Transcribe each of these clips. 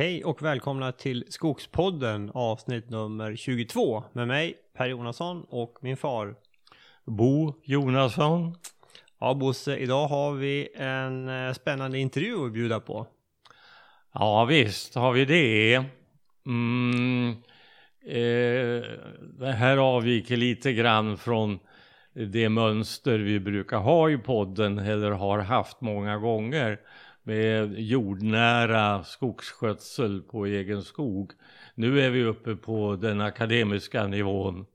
Hej och välkomna till Skogspodden avsnitt nummer 22 med mig Per Jonasson och min far Bo Jonasson. Ja Bosse, idag har vi en eh, spännande intervju att bjuda på. Ja visst har vi det. Mm, eh, det här avviker lite grann från det mönster vi brukar ha i podden eller har haft många gånger med jordnära skogsskötsel på egen skog. Nu är vi uppe på den akademiska nivån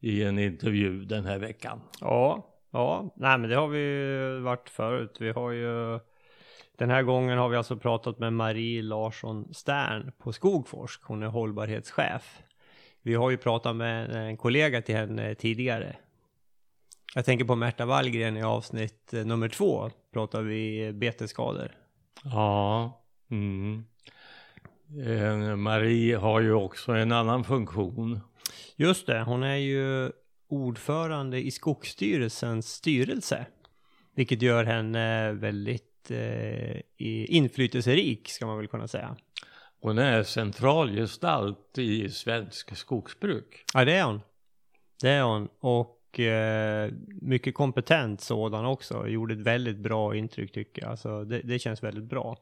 i en intervju den här veckan. Ja, ja, nej men det har vi varit förut. Vi har ju den här gången har vi alltså pratat med Marie Larsson Stern på Skogforsk. Hon är hållbarhetschef. Vi har ju pratat med en kollega till henne tidigare. Jag tänker på Märta Wallgren i avsnitt eh, nummer två. Pratar vi betesskador. Ja. Mm. Eh, Marie har ju också en annan funktion. Just det, hon är ju ordförande i Skogsstyrelsens styrelse. Vilket gör henne väldigt eh, inflytelserik ska man väl kunna säga. Hon är central gestalt i svensk skogsbruk. Ja det är hon. Det är hon. Och eh, mycket kompetent sådan också. Gjorde ett väldigt bra intryck tycker jag. Alltså, det, det känns väldigt bra.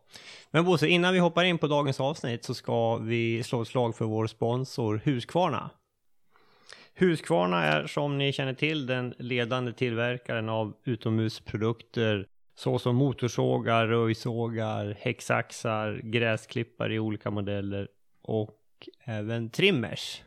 Men Bosse, innan vi hoppar in på dagens avsnitt så ska vi slå ett slag för vår sponsor Husqvarna. Husqvarna är som ni känner till den ledande tillverkaren av utomhusprodukter såsom motorsågar, röjsågar, häcksaxar, gräsklippare i olika modeller och även trimmers.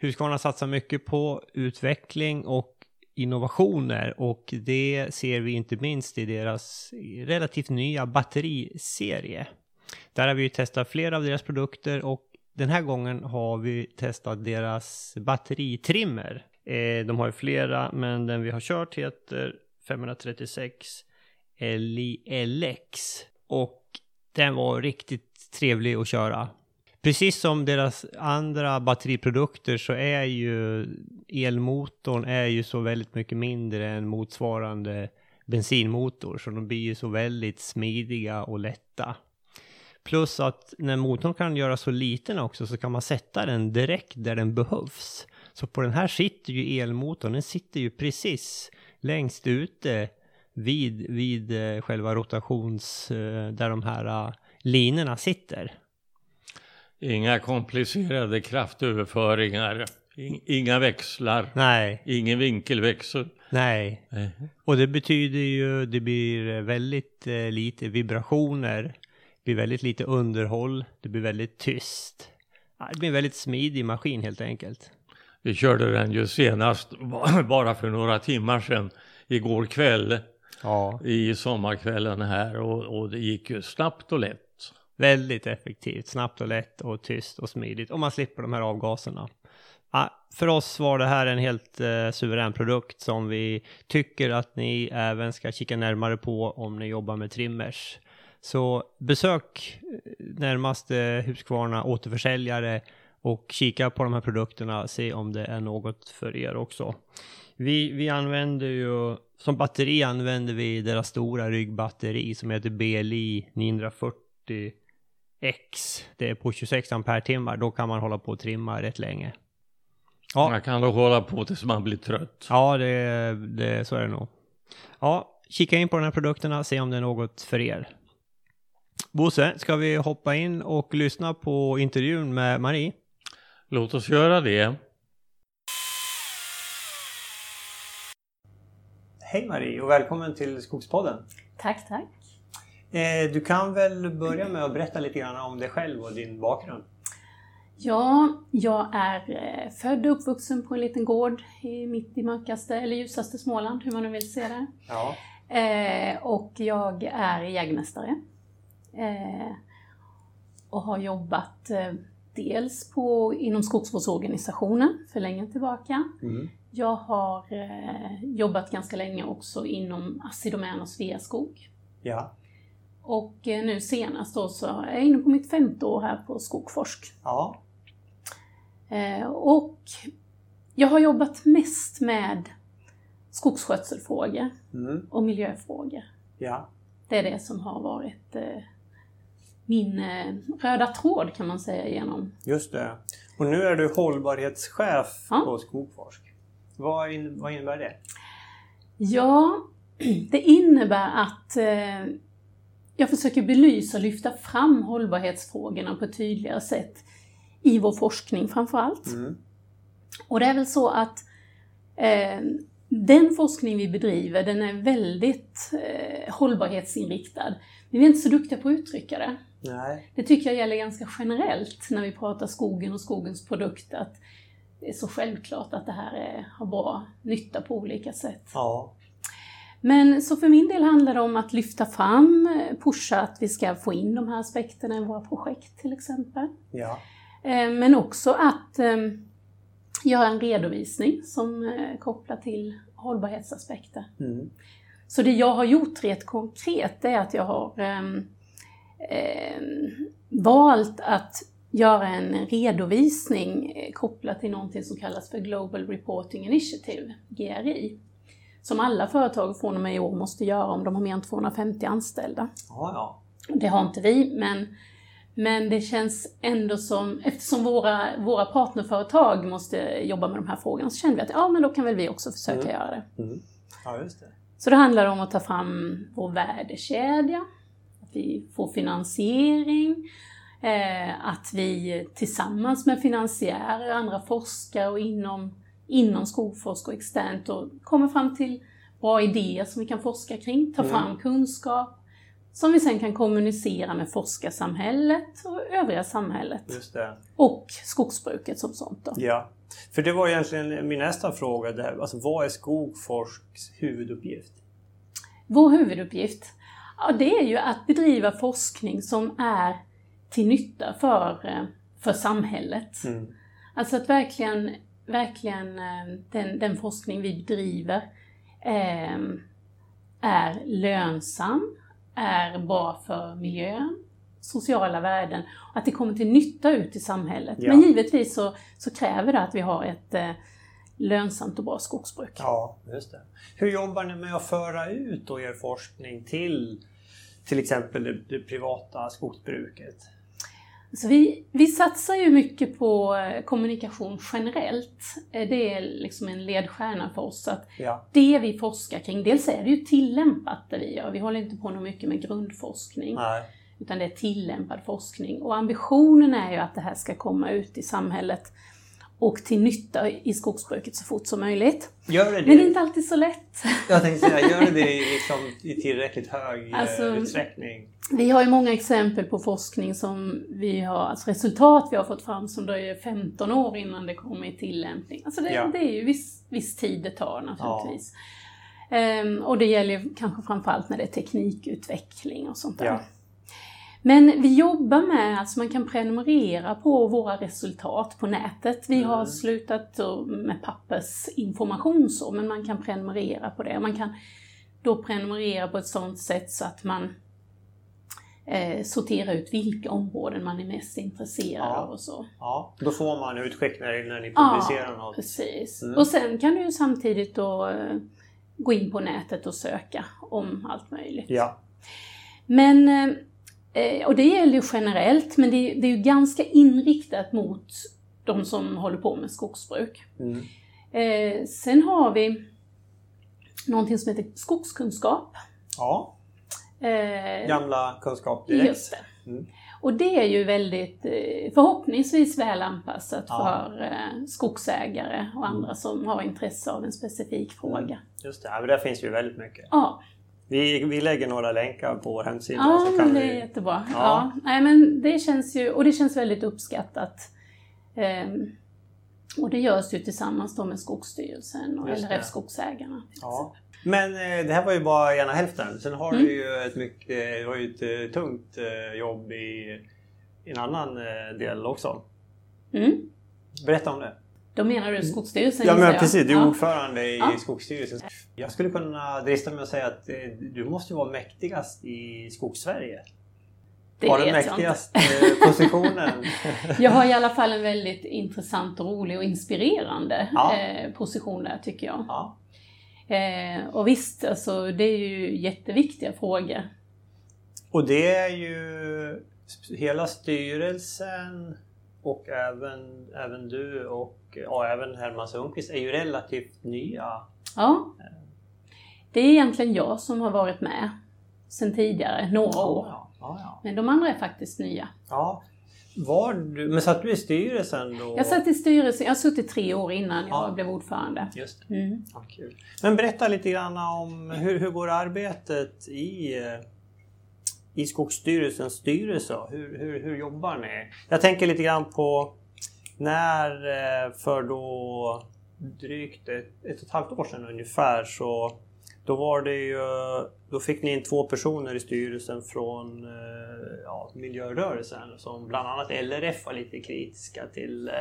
Husqvarna satsar mycket på utveckling och innovationer och det ser vi inte minst i deras relativt nya batteriserie. Där har vi ju testat flera av deras produkter och den här gången har vi testat deras batteritrimmer. Eh, de har ju flera, men den vi har kört heter 536 LILX. Och den var riktigt trevlig att köra. Precis som deras andra batteriprodukter så är ju elmotorn är ju så väldigt mycket mindre än motsvarande bensinmotor. Så de blir ju så väldigt smidiga och lätta. Plus att när motorn kan göra så liten också så kan man sätta den direkt där den behövs. Så på den här sitter ju elmotorn, den sitter ju precis längst ute vid, vid eh, själva rotations, eh, där de här eh, linorna sitter. Inga komplicerade kraftöverföringar, inga växlar, Nej. ingen vinkelväxel. Nej. Nej. Och det betyder ju, det blir väldigt eh, lite vibrationer, det blir väldigt lite underhåll, det blir väldigt tyst. Det blir en väldigt smidig maskin helt enkelt. Vi körde den ju senast bara för några timmar sedan, igår kväll, Ja. i sommarkvällen här och, och det gick ju snabbt och lätt. Väldigt effektivt, snabbt och lätt och tyst och smidigt. Och man slipper de här avgaserna. För oss var det här en helt eh, suverän produkt som vi tycker att ni även ska kika närmare på om ni jobbar med trimmers. Så besök eh, närmaste Husqvarna återförsäljare och kika på de här produkterna, se om det är något för er också. Vi, vi använder ju, som batteri använder vi deras stora ryggbatteri som heter BLI 940 X. Det är på 26 ampere-timmar. Då kan man hålla på och trimma rätt länge. Ja. Man kan då hålla på tills man blir trött. Ja, det, det, så är det nog. Ja, kika in på de här produkterna, se om det är något för er. Bosse, ska vi hoppa in och lyssna på intervjun med Marie? Låt oss göra det. Hej Marie och välkommen till Skogspodden. Tack, tack. Eh, du kan väl börja med att berätta lite grann om dig själv och din bakgrund? Ja, jag är eh, född och uppvuxen på en liten gård i, mitt i mörkaste eller ljusaste Småland, hur man nu vill se det. Ja. Eh, och jag är jägmästare. Eh, och har jobbat eh, dels på, inom skogsvårdsorganisationen för länge tillbaka. Mm. Jag har jobbat ganska länge också inom Assi Domän och Sveaskog. Ja. Och eh, nu senast då så är jag inne på mitt femte år här på Skogforsk. Ja. Eh, och jag har jobbat mest med skogsskötselfrågor Mm. och miljöfrågor. Ja. Det är det som har varit eh, min röda tråd kan man säga genom. Just det. Och nu är du hållbarhetschef Ja. på Skogforsk. Vad, in, vad innebär det? Ja, det innebär att jag försöker belysa och lyfta fram hållbarhetsfrågorna på ett tydligare sätt i vår forskning framför allt. Mm. Och det är väl så att eh, den forskning vi bedriver den är väldigt eh, hållbarhetsinriktad. Men vi är inte så duktiga på att uttrycka det. Nej. Det tycker jag gäller ganska generellt när vi pratar skogen och skogens produkter. Att det är så självklart att det här är, har bra nytta på olika sätt. Ja. Men så för min del handlar det om att lyfta fram, pusha att vi ska få in de här aspekterna i våra projekt till exempel. Ja. Eh, Men också att eh, göra en redovisning som eh, kopplar till hållbarhetsaspekter. Mm. Så det jag har gjort rent konkret är att jag har ehm, ehm, valt att göra en redovisning eh, kopplat till någonting som kallas för Global Reporting Initiative, GRI. Som alla företag från och med i år måste göra om de har mer än 250 anställda. Ja, ja. Det har inte vi, men, men det känns ändå som, eftersom våra, våra partnerföretag måste jobba med de här frågorna, så kände vi att ja, men då kan väl vi också försöka Mm. göra det. Mm. Ja, just det. Så det handlar om att ta fram vår värdekedja, att vi får finansiering, eh, att vi tillsammans med finansiärer, andra forskare och inom, inom Skogforsk och externt och kommer fram till bra idéer som vi kan forska kring, ta Mm. fram kunskap som vi sen kan kommunicera med forskarsamhället och övriga samhället det. och skogsbruket som sånt. Då. Ja. För det var egentligen min nästa fråga. Där. Alltså, vad är Skogforsks huvuduppgift? Vår huvuduppgift, ja, det är ju att bedriva forskning som är till nytta för, eh, för samhället. Mm. Alltså att verkligen, verkligen eh, den, den forskning vi bedriver eh, är lönsam, är bra för miljön, sociala värden och att det kommer till nytta ut i samhället. Ja. Men givetvis så, så kräver det att vi har ett eh, lönsamt och bra skogsbruk. Ja, just det. Hur jobbar ni med att föra ut då er forskning till till exempel det, det privata skogsbruket? Så vi, vi satsar ju mycket på eh, kommunikation generellt. Eh, Det är liksom en ledstjärna för oss. Att Ja. det vi forskar kring, dels är det ju tillämpat det vi gör. Vi håller inte på något mycket med grundforskning. Nej. Utan det är tillämpad forskning. Och ambitionen är ju att det här ska komma ut i samhället och till nytta i skogsbruket så fort som möjligt. Gör det Men det är inte alltid så lätt. Jag tänkte säga, gör det det liksom, i tillräckligt hög eh, Alltså- utsträckning? Vi har ju många exempel på forskning som vi har, alltså resultat vi har fått fram som dröjer 15 år innan det kommer i tillämpning. Alltså det, Ja. det är ju viss, viss tid det tar naturligtvis. Ehm, och det gäller kanske framförallt när det är teknikutveckling och sånt där. Ja. Men vi jobbar med, alltså man kan prenumerera på våra resultat på nätet. Vi har Mm. slutat med pappersinformation så, men man kan prenumerera på det. Man kan då prenumerera på ett sådant sätt så att man eh, sorterar ut vilka områden man är mest intresserad Ja. av och så. Ja, då får man utskick när, när ni Ja, publicerar något. Precis. Mm. Och sen kan du ju samtidigt då eh, gå in på nätet och söka om allt möjligt. Ja. Men, eh, och det gäller ju generellt, men det, det är ju ganska inriktat mot de som håller på med skogsbruk. Mm. Eh, sen har vi någonting som heter skogskunskap. Ja, Eh, gamla kunskap direkt. Just det. Mm. Och det är ju väldigt eh, förhoppningsvis väl anpassat Ja. för eh, skogsägare och andra som har intresse av en specifik fråga. Just det, ja, där finns ju väldigt mycket. Ja, Vi, vi lägger några länkar på vår hemsida. ja så kan det vi... är jättebra. Ja. Ja. nej, men det känns ju, och det känns väldigt uppskattat. Ehm, och det görs ju tillsammans då med Skogsstyrelsen och. LRF Skogsägarna. Ja. Men eh, det här var ju bara ena hälften. Sen har Mm. du ju ett, mycket, var ju ett eh, tungt eh, jobb i, i en annan eh, del också. Mm. Berätta om det. Då menar du Skogsstyrelsen Ja men precis, du är Ja. ordförande i Ja. Skogsstyrelsen. Jag skulle kunna drista mig att säga att eh, du måste vara mäktigast i Skogssverige. Det Har den mäktigaste eh, positionen. Jag har i alla fall en väldigt intressant rolig och inspirerande Ja. eh, position där tycker jag. ja. Och visst, alltså, det är ju jätteviktiga frågor. Och det är ju hela styrelsen och även, även du och ja, även Herman Sundqvist är ju relativt nya. Ja. Det är egentligen jag som har varit med sedan tidigare, några år. Ja, ja. Men de andra är faktiskt nya. ja. Var du, men satt du i styrelsen då? Jag satt i styrelsen, jag har suttit tre år innan jag Ja. blev ordförande. Just det. Mm. Kul. Men berätta lite grann om hur, hur går arbetet i, eh, i Skogsstyrelsens styrelse? Hur, hur, hur jobbar ni? Jag tänker lite grann på när eh, för då drygt ett, ett och ett halvt år sedan ungefär så då var det ju, då fick ni in två personer i styrelsen från eh, ja, miljörörelsen som bland annat LRF var lite kritiska till eh,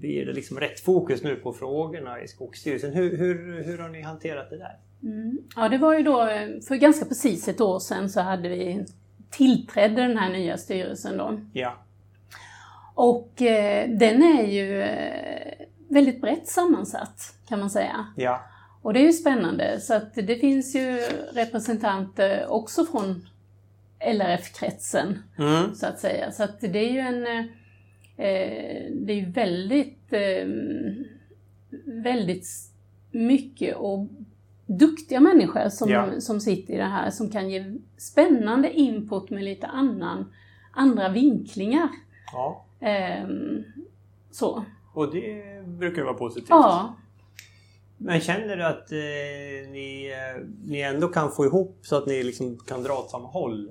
blir det liksom rätt fokus nu på frågorna i Skogsstyrelsen? Hur, hur, hur har ni hanterat det där? Mm. Ja, det var ju då, eh, för ganska precis ett år sedan så hade vi tillträdde den här nya styrelsen då. Ja. Och eh, den är ju eh, väldigt brett sammansatt kan man säga. Ja. Och det är ju spännande så att det finns ju representanter också från LRF-kretsen Mm. så att säga. Så att det är ju en eh, det är ju väldigt eh, väldigt mycket och duktiga människor som, Ja. som sitter i det här som kan ge spännande input med lite annan, andra vinklingar. ja. Ehm, så. Och det brukar vara positivt. Ja, Men känner du att eh, ni, eh, ni ändå kan få ihop så att ni liksom kan dra åt samma håll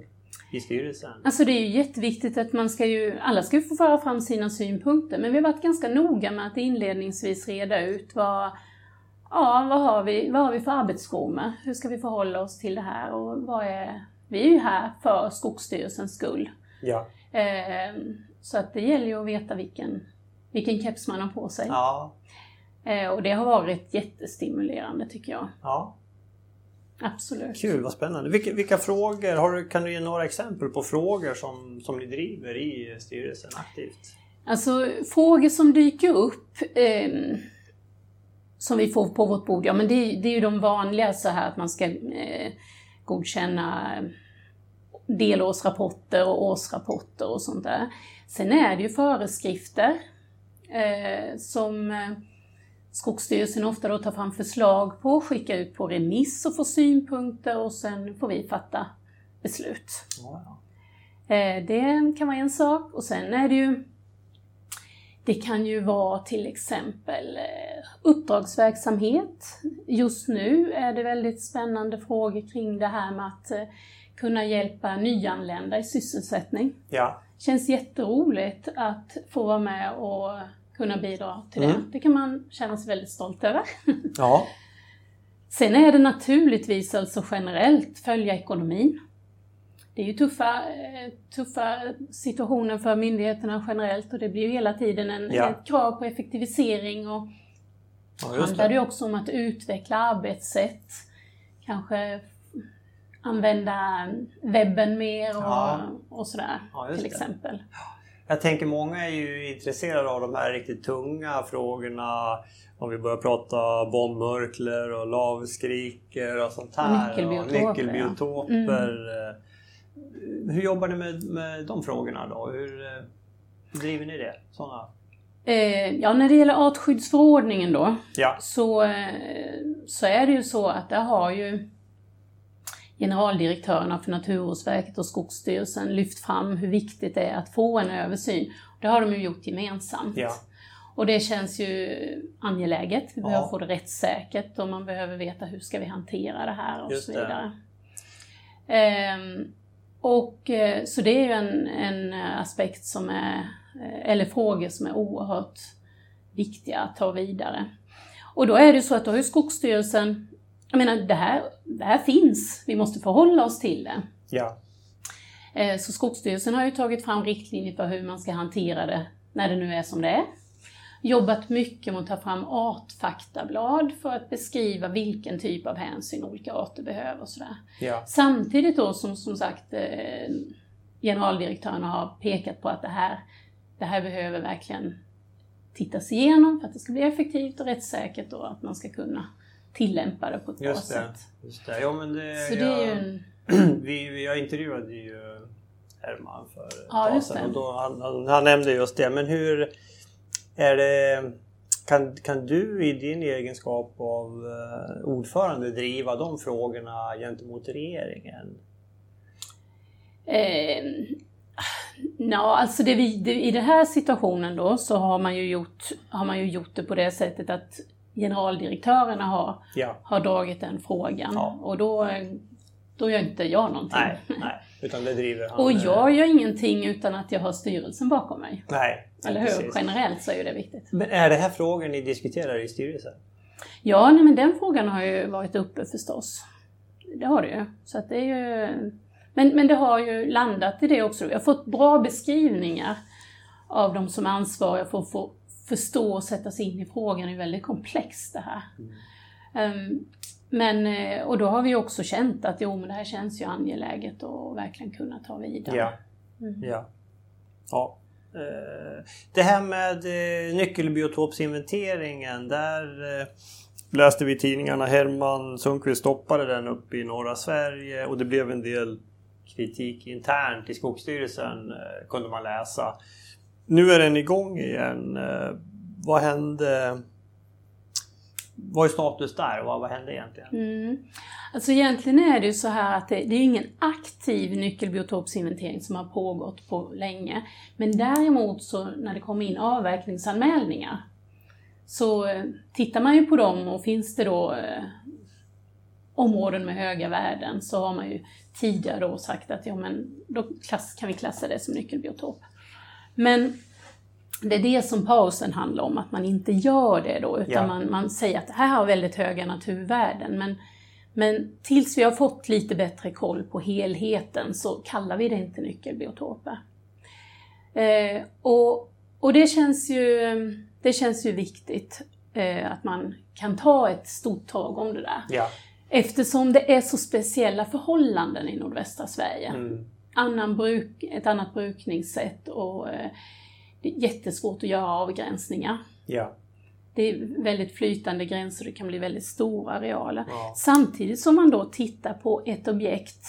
i styrelsen? Alltså det är ju jätteviktigt att man ska ju, alla ska ju få föra fram sina synpunkter, men vi har varit ganska noga med att inledningsvis reda ut vad, ja, vad har vi, vad har vi för arbetsformer? Hur ska vi förhålla oss till det här? Och vad är, vi är ju här för Skogsstyrelsens skull. Ja. Eh, så att det gäller ju att veta vilken, vilken keps man har på sig. Ja. Eh, och det har varit jättestimulerande tycker jag. ja. Absolut. Kul, vad spännande. Vilka, vilka frågor, har du, kan du ge några exempel på frågor som, som ni driver i styrelsen aktivt? Alltså frågor som dyker upp ehm, som vi får på vårt bord, ja men det, är- det är ju de vanliga så här att man ska eh, godkänna delårsrapporter och årsrapporter och sånt där. Sen är det ju föreskrifter eh, som eh, Skogsstyrelsen ofta då tar fram förslag på, skickar ut på remiss och får synpunkter och sen får vi fatta beslut. Ja. Eh, Det kan vara en sak och sen är det ju det kan ju vara till exempel eh, uppdragsverksamhet. Just nu är det väldigt spännande frågor kring det här med att eh, kunna hjälpa nyanlända i sysselsättning. ja. Känns jätteroligt att få vara med och kunna bidra till det. Mm. Det kan man känna sig väldigt stolt över. ja. Sen är det naturligtvis alltså generellt följa ekonomin. Det är ju tuffa, eh, tuffa situationer för myndigheterna generellt och det blir ju hela tiden en, Ja. ett krav på effektivisering och ja det handlar ju också om att utveckla arbetssätt. Kanske använda webben mer och, Ja. och sådär till exempel. Jag tänker många är ju intresserade av de här riktigt tunga frågorna. Om vi börjar prata bombmurklor och lavskriker och sånt här. Nyckelbiotoper, Och nyckelbiotoper. ja. Eh, Hur jobbar ni med, med de frågorna då? Hur, eh, hur driver ni det? Såna. Eh, ja, när det gäller artskyddsförordningen då Ja. så, eh, så är det ju så att där har ju generaldirektörerna för Naturvårdsverket och Skogsstyrelsen lyft fram hur viktigt det är att få en översyn. Det har de ju gjort gemensamt. Ja. Och det känns ju angeläget. Vi Ja. behöver få det rättssäkert och man behöver veta hur ska vi hantera det här och Just så det. vidare. Ehm, och eh, så det är ju en, en aspekt som är, eh, eller frågor som är oerhört viktiga att ta vidare. Och då är det så att då har ju Skogsstyrelsen, jag menar det här, det här finns, vi måste förhålla oss till det. Ja. Eh, Så Skogsstyrelsen har ju tagit fram riktlinjer för hur man ska hantera det när det nu är som det är. Jobbat mycket med att ta fram artfaktablad för att beskriva vilken typ av hänsyn olika arter behöver och sådär. Ja. Samtidigt då som som sagt eh, generaldirektörerna har pekat på att det här, det här behöver verkligen tittas igenom för att det ska bli effektivt och rättssäkert och att man ska kunna tillämpa det på ett Just bra det. sätt. Just det. Ja, men det, Så det är ju jag, en... vi, jag intervjuade ju Herman för ett Ja, tag sedan. Och då, han, han, han nämnde just det. Men hur är det... Kan, kan du i din egenskap av eh, ordförande driva de frågorna gentemot regeringen? Eh, Ja, alltså det vi, det, i den här situationen då så har man, ju gjort, har man ju gjort det på det sättet att generaldirektörerna har, Ja. har dragit den frågan. Ja. Och då, då gör inte jag någonting. Nej, nej. Utan det driver han. Och eh, jag gör ingenting utan att jag har styrelsen bakom mig. Nej. Eller hur? precis. Generellt så är ju det viktigt. Men är det här frågor ni diskuterar i styrelsen? Ja, nej, men den frågan har ju varit uppe förstås. Det har det ju. Så det är ju... Men, men det har ju landat i det också. Vi har fått bra beskrivningar av de som är ansvariga för att få förstå och sätta sig in i frågan. Det är väldigt komplext det här. Ehm, men, eh, och då har vi också känt att jo, men det här känns ju angeläget och verkligen kunna ta vidare. Ja. Mm. Ja. ja. Eh, Det här med eh, nyckelbiotopsinventeringen, där läste vi i tidningarna Herman Sundqvist stoppade den uppe i norra Sverige och det blev en del kritik internt i Skogsstyrelsen kunde man läsa. Nu är den igång igen. Vad hände? Vad är status där? Vad, vad händer egentligen? Mm. Alltså egentligen är det ju så här att det, det är ingen aktiv nyckelbiotopsinventering som har pågått på länge. Men däremot så när det kommer in avverkningsanmälningar så eh, tittar man ju på dem och finns det då eh, områden med höga värden så har man ju tidigare då sagt att ja men då klass, kan vi klassa det som nyckelbiotop. Men det är det som pausen handlar om, att man inte gör det då, utan Ja. man, man säger att det här har väldigt höga naturvärden. Men, men tills vi har fått lite bättre koll på helheten så kallar vi det inte nyckelbiotoper. Eh, och, och det känns ju, det känns ju viktigt eh, att man kan ta ett stort tag om det där. Ja. Eftersom det är så speciella förhållanden i nordvästra Sverige Mm. annan bruk, ett annat brukningssätt och eh, jättesvårt att göra avgränsningar. Ja. Det är väldigt flytande gränser, det kan bli väldigt stora arealer. Ja. Samtidigt som man då tittar på ett objekt,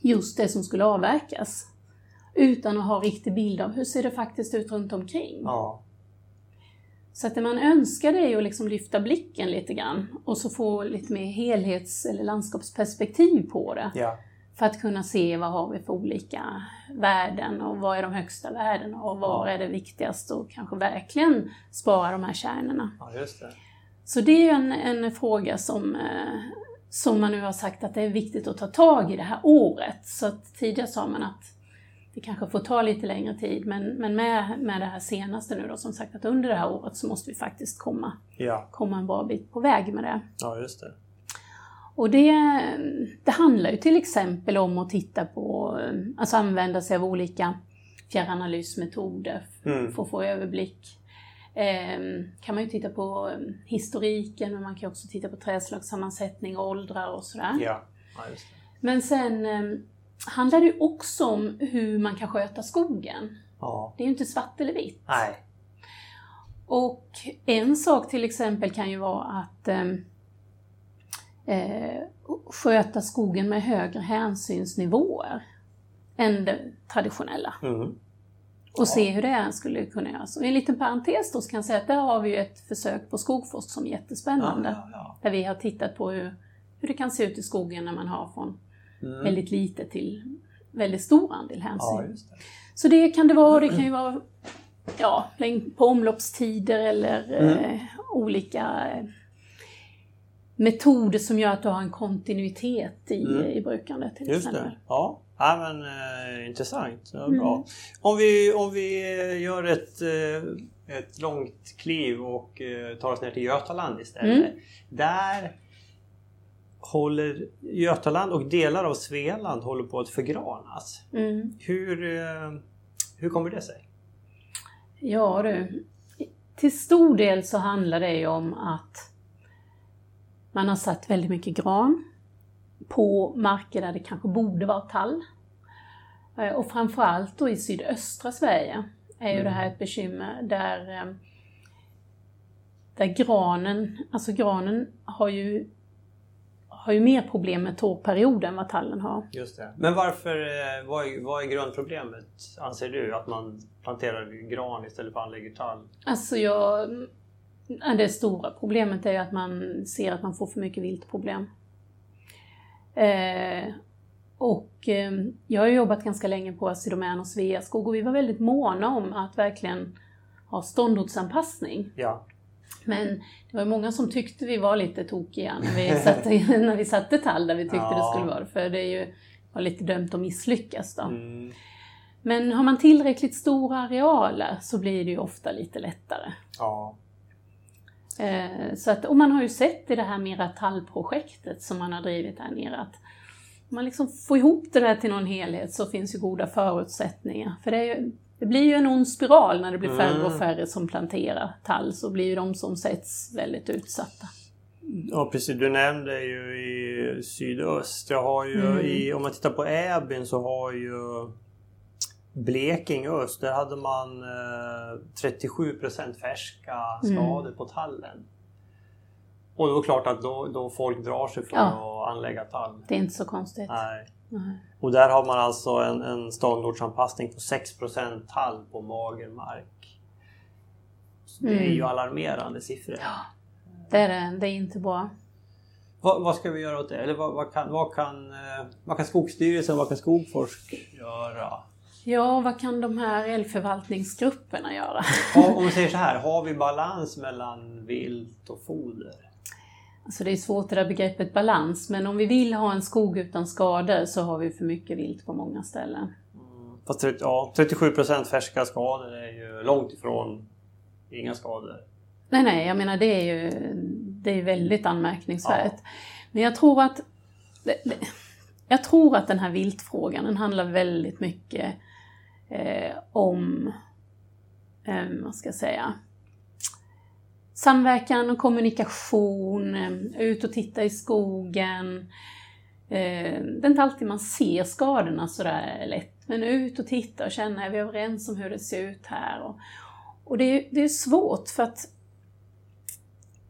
just det som skulle avverkas, utan att ha riktig bild av hur ser det faktiskt ut runt omkring. Ja. Så att det man önskar det är ju att liksom lyfta blicken lite grann och så få lite mer helhets eller landskapsperspektiv på det. Ja. För att kunna se vad har vi för olika värden och vad är de högsta värdena och var är det viktigast och kanske verkligen spara de här kärnorna. ja, just det. Så det är ju en, en fråga som, eh, som man nu har sagt att det är viktigt att ta tag i det här året. Så att tidigare sa man att det kanske får ta lite längre tid, men, men med, med det här senaste nu då, som sagt att under det här året så måste vi faktiskt komma, Ja. komma en bra bit på väg med det. ja, just det. Och det, det handlar ju till exempel om att titta på, alltså använda sig av olika fjärranalysmetoder Mm. för att få överblick. Eh, kan man ju titta på eh, historiken, men man kan också titta på trädslagssammansättning, åldrar och sådär. Ja. ja. Men sen eh, handlar det ju också om hur man kan sköta skogen. Ja. Det är ju inte svart eller vitt. Nej. Och en sak till exempel kan ju vara att eh, sköta skogen med högre hänsynsnivåer än det traditionella. Mm. Och se hur det skulle kunna göras. Och i en liten parentes då så kan jag säga att där har vi ju ett försök på Skogforsk som är jättespännande. Ja, ja, Där vi har tittat på hur, hur det kan se ut i skogen när man har från ja. Mm. väldigt lite till väldigt stor andel hänsyn. Ja, det. Så det kan det vara, det kan ju vara ja, på omloppstider eller eh, olika eh, metoder som gör att du har en kontinuitet i, Mm. i brukandet till Just exempel. det. Ja, ja men eh, intressant. Ja, Mm. bra. Om vi, om vi eh, gör ett, eh, ett långt kliv och eh, tar oss ner till Götaland istället. Mm. Där håller Götaland och delar av Svealand håller på att förgranas. Mm. Hur, eh, hur kommer det sig? Ja du, till stor del så handlar det ju om att man har satt väldigt mycket gran på marker där det kanske borde vara tall. Eh, Och framförallt då i sydöstra Sverige är ju det här ett bekymmer där, eh, där granen, alltså granen har ju har ju mer problem med torrperiod än vad tallen har. Just det. Men varför, eh, vad är, vad är grundproblemet anser du? Att man planterar gran istället för anlägger tall? Alltså jag... Det stora problemet är ju att man ser att man får för mycket viltproblem. Eh, och eh, jag har jobbat ganska länge på Assi Domän och Sveaskog och vi var väldigt måna om att verkligen ha ståndortsanpassning. Ja. Men det var många som tyckte vi var lite tokiga när vi satte, när vi satte tall där vi tyckte Ja. det skulle vara. För det är ju var lite dömt att misslyckas då. Mm. Men har man tillräckligt stora arealer så blir det ju ofta lite lättare. Ja. Eh, så att, och man har ju sett i det här Mera tallprojektet som man har drivit här nere att om man liksom får ihop det där till någon helhet så finns ju goda förutsättningar. För det, ju, det blir ju en ond spiral när det blir färre och Mm. färre som planterar tall så blir ju de som sätts väldigt utsatta. Ja precis, du nämnde ju i sydöst. Jag har ju Mm. i, om man tittar på Äbyn så har ju Blekinge öst, där hade man eh, 37% färska Mm. skador på tallen. Och då är det klart att då, då folk drar sig för Ja. att anlägga tall. Det är inte så konstigt. Nej. Nej. Och där har man alltså en, en ståndortsanpassning på 6% tall på mager mark. Så det är ju Mm. alarmerande siffror. Det är det, det är inte bra. Vad, vad ska vi göra åt det? Eller vad, vad, kan, vad, kan, eh, vad kan Skogsstyrelsen, vad kan Skogforsk göra? Ja, vad kan de här älgförvaltningsgrupperna göra? Om vi säger så här, har vi balans mellan vilt och foder? Alltså det är svårt det där begreppet balans, men om vi vill ha en skog utan skador så har vi för mycket vilt på många ställen. Mm. Fast 30, ja, 37% färska skador är ju långt ifrån inga skador. Nej, nej, jag menar det är ju det är väldigt anmärkningsvärt. Ja. Men jag tror att det, det, jag tror att den här viltfrågan, den handlar väldigt mycket eh, om, eh, vad ska jag säga, samverkan och kommunikation, eh, ut och titta i skogen. Eh, det är inte alltid man ser skadorna sådär lätt, men ut och titta och känna, är vi överens om hur det ser ut här? Och, och det, är, det är svårt för att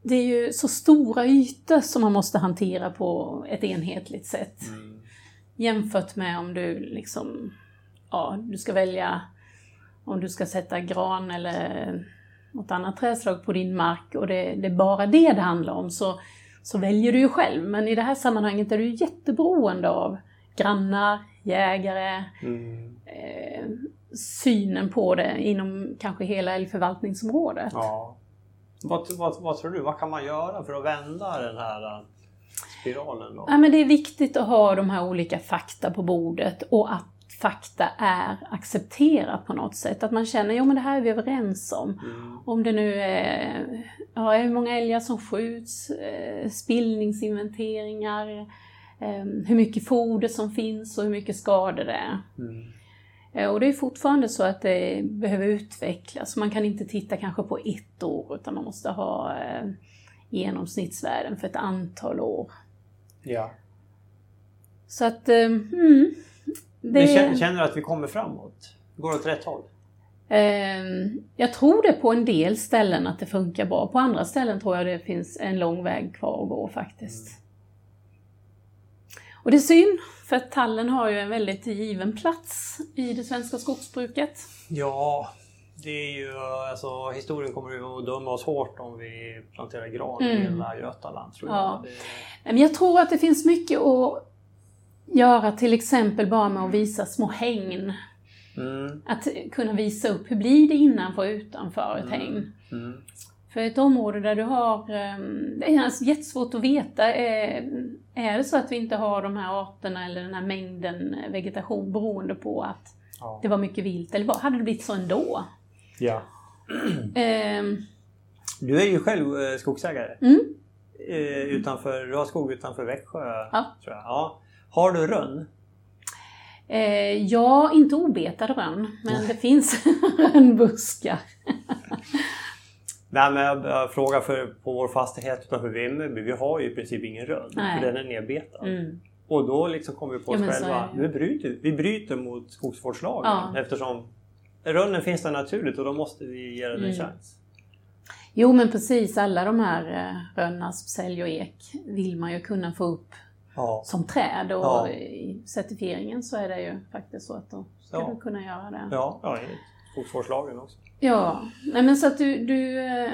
det är ju så stora ytor som man måste hantera på ett enhetligt sätt. Mm. Jämfört med om du liksom, ja, du ska välja om du ska sätta gran eller något annat trädslag på din mark och det, det är bara det det handlar om så, så väljer du ju själv. Men i det här sammanhanget är du jätteberoende av grannar, jägare, Mm. eh, synen på det inom kanske hela älgförvaltningsområdet. Ja. Vad, vad, vad tror du? Vad kan man göra för att vända den här eh, spiralen då? Ja, men det är viktigt att ha de här olika fakta på bordet och att fakta är accepterat på något sätt. Att man känner, jo men det här är vi överens om. Mm. Om det nu är ja, hur många älgar som skjuts, eh, spillningsinventeringar, eh, hur mycket foder som finns och hur mycket skador det är. Mm. Eh, Och det är fortfarande så att det behöver utvecklas. Man kan inte titta kanske på ett år utan man måste ha eh, genomsnittsvärden för ett antal år. Ja. Så att, mm, det, känner, känner att vi kommer framåt? Går det åt rätt håll? eh, jag tror det på en del ställen att det funkar bra. På andra ställen tror jag det finns en lång väg kvar att gå faktiskt. Och det är synd, för att tallen har ju en väldigt given plats i det svenska skogsbruket. Ja, det är ju alltså historien kommer ju att döma oss hårt om vi planterar gran i Mm. hela Götaland tror jag. Ja. Det, Men jag tror att det finns mycket att göra till exempel bara med att visa små hägn. mm, Att kunna visa upp hur blir det innanför och utanför ett hägn. mm, För ett område där du har, ehm, det är alltså jättesvårt att veta, är, är det så att vi inte har de här arterna eller den här mängden vegetation beroende på att ja. det var mycket vilt, eller vad, hade det blivit så ändå? ja. Ehm, Du är ju själv eh, skogsägare. Mm. Eh, utanför, du har skog utanför Växjö. Ja. Tror jag. Ja. Har du rönn? eh, ja, inte obetad rönn, men det finns rönnbuskar. Nej men jag, jag frågar för på vår fastighet utanför Vimmerby, vi har ju i princip ingen rönn. Nej. För den är nedbetad. Mm. Och då liksom kommer vi på Ja, oss så själva, nu bryter, vi bryter mot skogsvårdslagen Ja. eftersom rönnen finns där naturligt och då måste vi ge den en Mm. chans. Jo men precis, alla de här eh, rönnasp, sälj och ek vill man ju kunna få upp Ja. som träd och Ja. i certifieringen så är det ju faktiskt så att då ska Ja. du kunna göra det. Ja, ja enligt skogsvårdslagen också. Ja, nej men så att du, du... eh,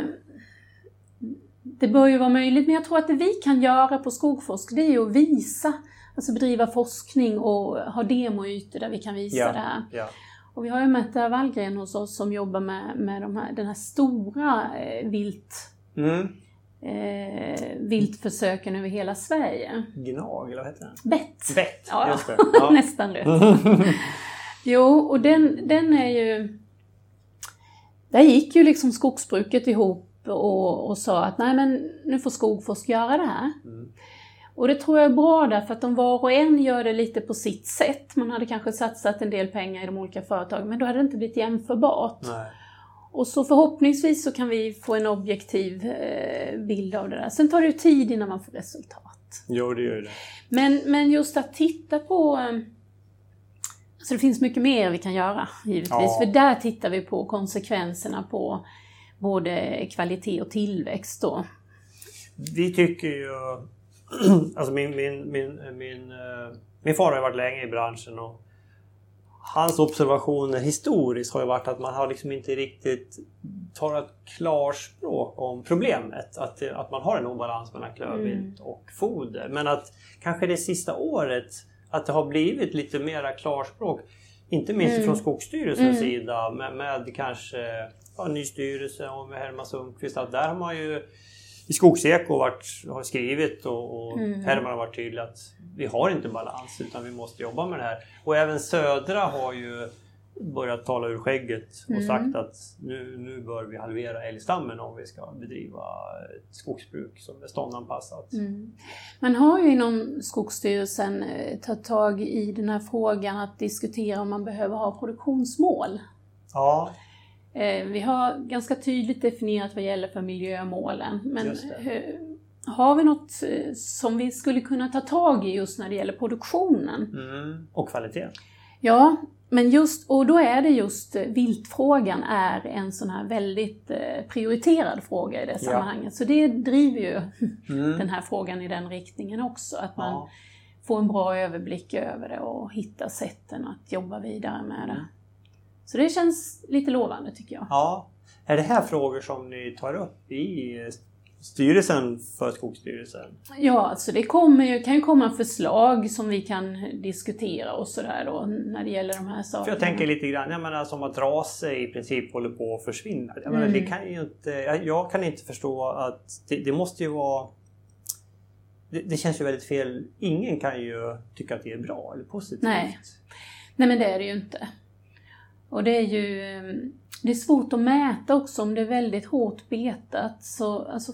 Det bör ju vara möjligt, men jag tror att det vi kan göra på Skogforsk, det är ju att visa, alltså bedriva forskning och ha demoytor där vi kan visa Ja. det här. Ja. Och vi har ju Märta Wallgren hos oss som jobbar med, med de här, den här stora eh, vilt, Mm. Eh, viltförsöken över hela Sverige. Gnag, eller vad heter den? Bett! Bett, Ja, just det. Ja. nästan rätt. Jo, och den, den är ju... Där gick ju liksom skogsbruket ihop och, och sa att nej men nu får Skogforsk göra det här. Mm. Och det tror jag är bra därför att om var och en gör det lite på sitt sätt, man hade kanske satsat en del pengar i de olika företagen, men då hade det inte blivit jämförbart. Nej. Och så förhoppningsvis så kan vi få en objektiv eh, bild av det där. Sen tar det ju tid innan man får resultat. Jo, det gör det. Men, men just att titta på... eh, Alltså det finns mycket mer vi kan göra givetvis. Ja. För där tittar vi på konsekvenserna på både kvalitet och tillväxt då. Vi tycker ju... Alltså min, min, min, min, eh, min far har varit länge i branschen och hans observationer historiskt har ju varit att man har liksom inte riktigt talat klarspråk om problemet. Att, det, att man har en obalans mellan klövvilt och foder. Men att kanske det sista året att det har blivit lite mera klarspråk. Inte minst Mm. från Skogsstyrelsens Mm. sida med, med kanske ja, ny styrelse och med Herman Sundqvist. Att där har man ju i Skogseko varit, har skrivit och, och Mm. Herman har varit tydlig att vi har inte balans utan vi måste jobba med det här. Och även Södra har ju börjat tala ur skägget och Mm. sagt att nu, nu bör vi halvera älgstammen om vi ska bedriva ett skogsbruk som är ståndanpassat. Mm. Man har ju inom Skogsstyrelsen eh, tagit tag i den här frågan att diskutera om man behöver ha produktionsmål. Ja, Vi har ganska tydligt definierat vad gäller för miljömålen. Men eh, har vi något eh, som vi skulle kunna ta tag i just när det gäller produktionen? mm. och kvalitet. Ja, men just, och då är det just eh, viltfrågan är en sån här väldigt eh, prioriterad fråga i det Ja. sammanhanget. Så det driver ju Mm. den här frågan i den riktningen också. Att man Ja. får en bra överblick över det och hittar sätten att jobba vidare med det. Så det känns lite lovande tycker jag. ja. Är det här frågor som ni tar upp i styrelsen för Skogsstyrelsen? Ja, alltså det kommer ju, kan ju komma förslag som vi kan diskutera och sådär då när det gäller de här sakerna. För jag tänker lite grann, jag menar som att rase i princip håller på att försvinna. Jag, menar, Mm. det kan ju inte, jag kan inte förstå att det, det måste ju vara det, det känns ju väldigt fel. Ingen kan ju tycka att det är bra eller positivt. Nej. Nej men det är det ju inte. Och det är ju eh, det är svårt att mäta också om det är väldigt hårt betat så alltså,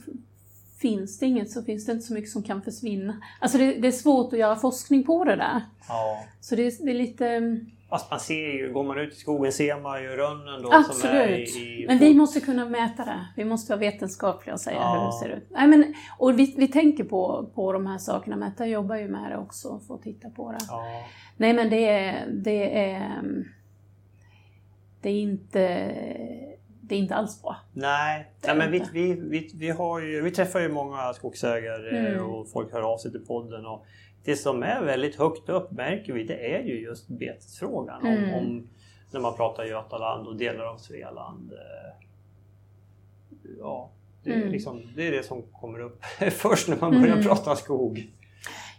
finns det inget så finns det inte så mycket som kan försvinna. Alltså det, det är svårt att göra forskning på det där. Ja. Så det, är- det är lite... eh, Fast man ser ju, går man ut i skogen ser man ju rönnen då som är i... Absolut. i Men vi måste kunna mäta det. Vi måste vara vetenskapliga och säga Ja. hur det ser ut. Nej, men, och vi, vi tänker på, på de här sakerna. Märta jobbar ju med det också för att titta på det. Ja. Nej men det är, det är, det är inte, det är inte alls bra. Nej, Nej men vi, vi, vi, vi, har ju, vi träffar ju många skogsägare Mm. och folk hör av sig till podden. Och det som är väldigt högt upp märker vi det är ju just betesfrågan. Mm. Om, om, när man pratar Götaland och delar av Svealand. eh, Ja, det är, Mm. liksom, det är det som kommer upp först när man börjar Mm. prata skog.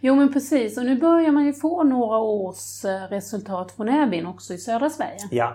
Jo men precis, och nu börjar man ju få några års eh, resultat från Äbin också i södra Sverige. Ja,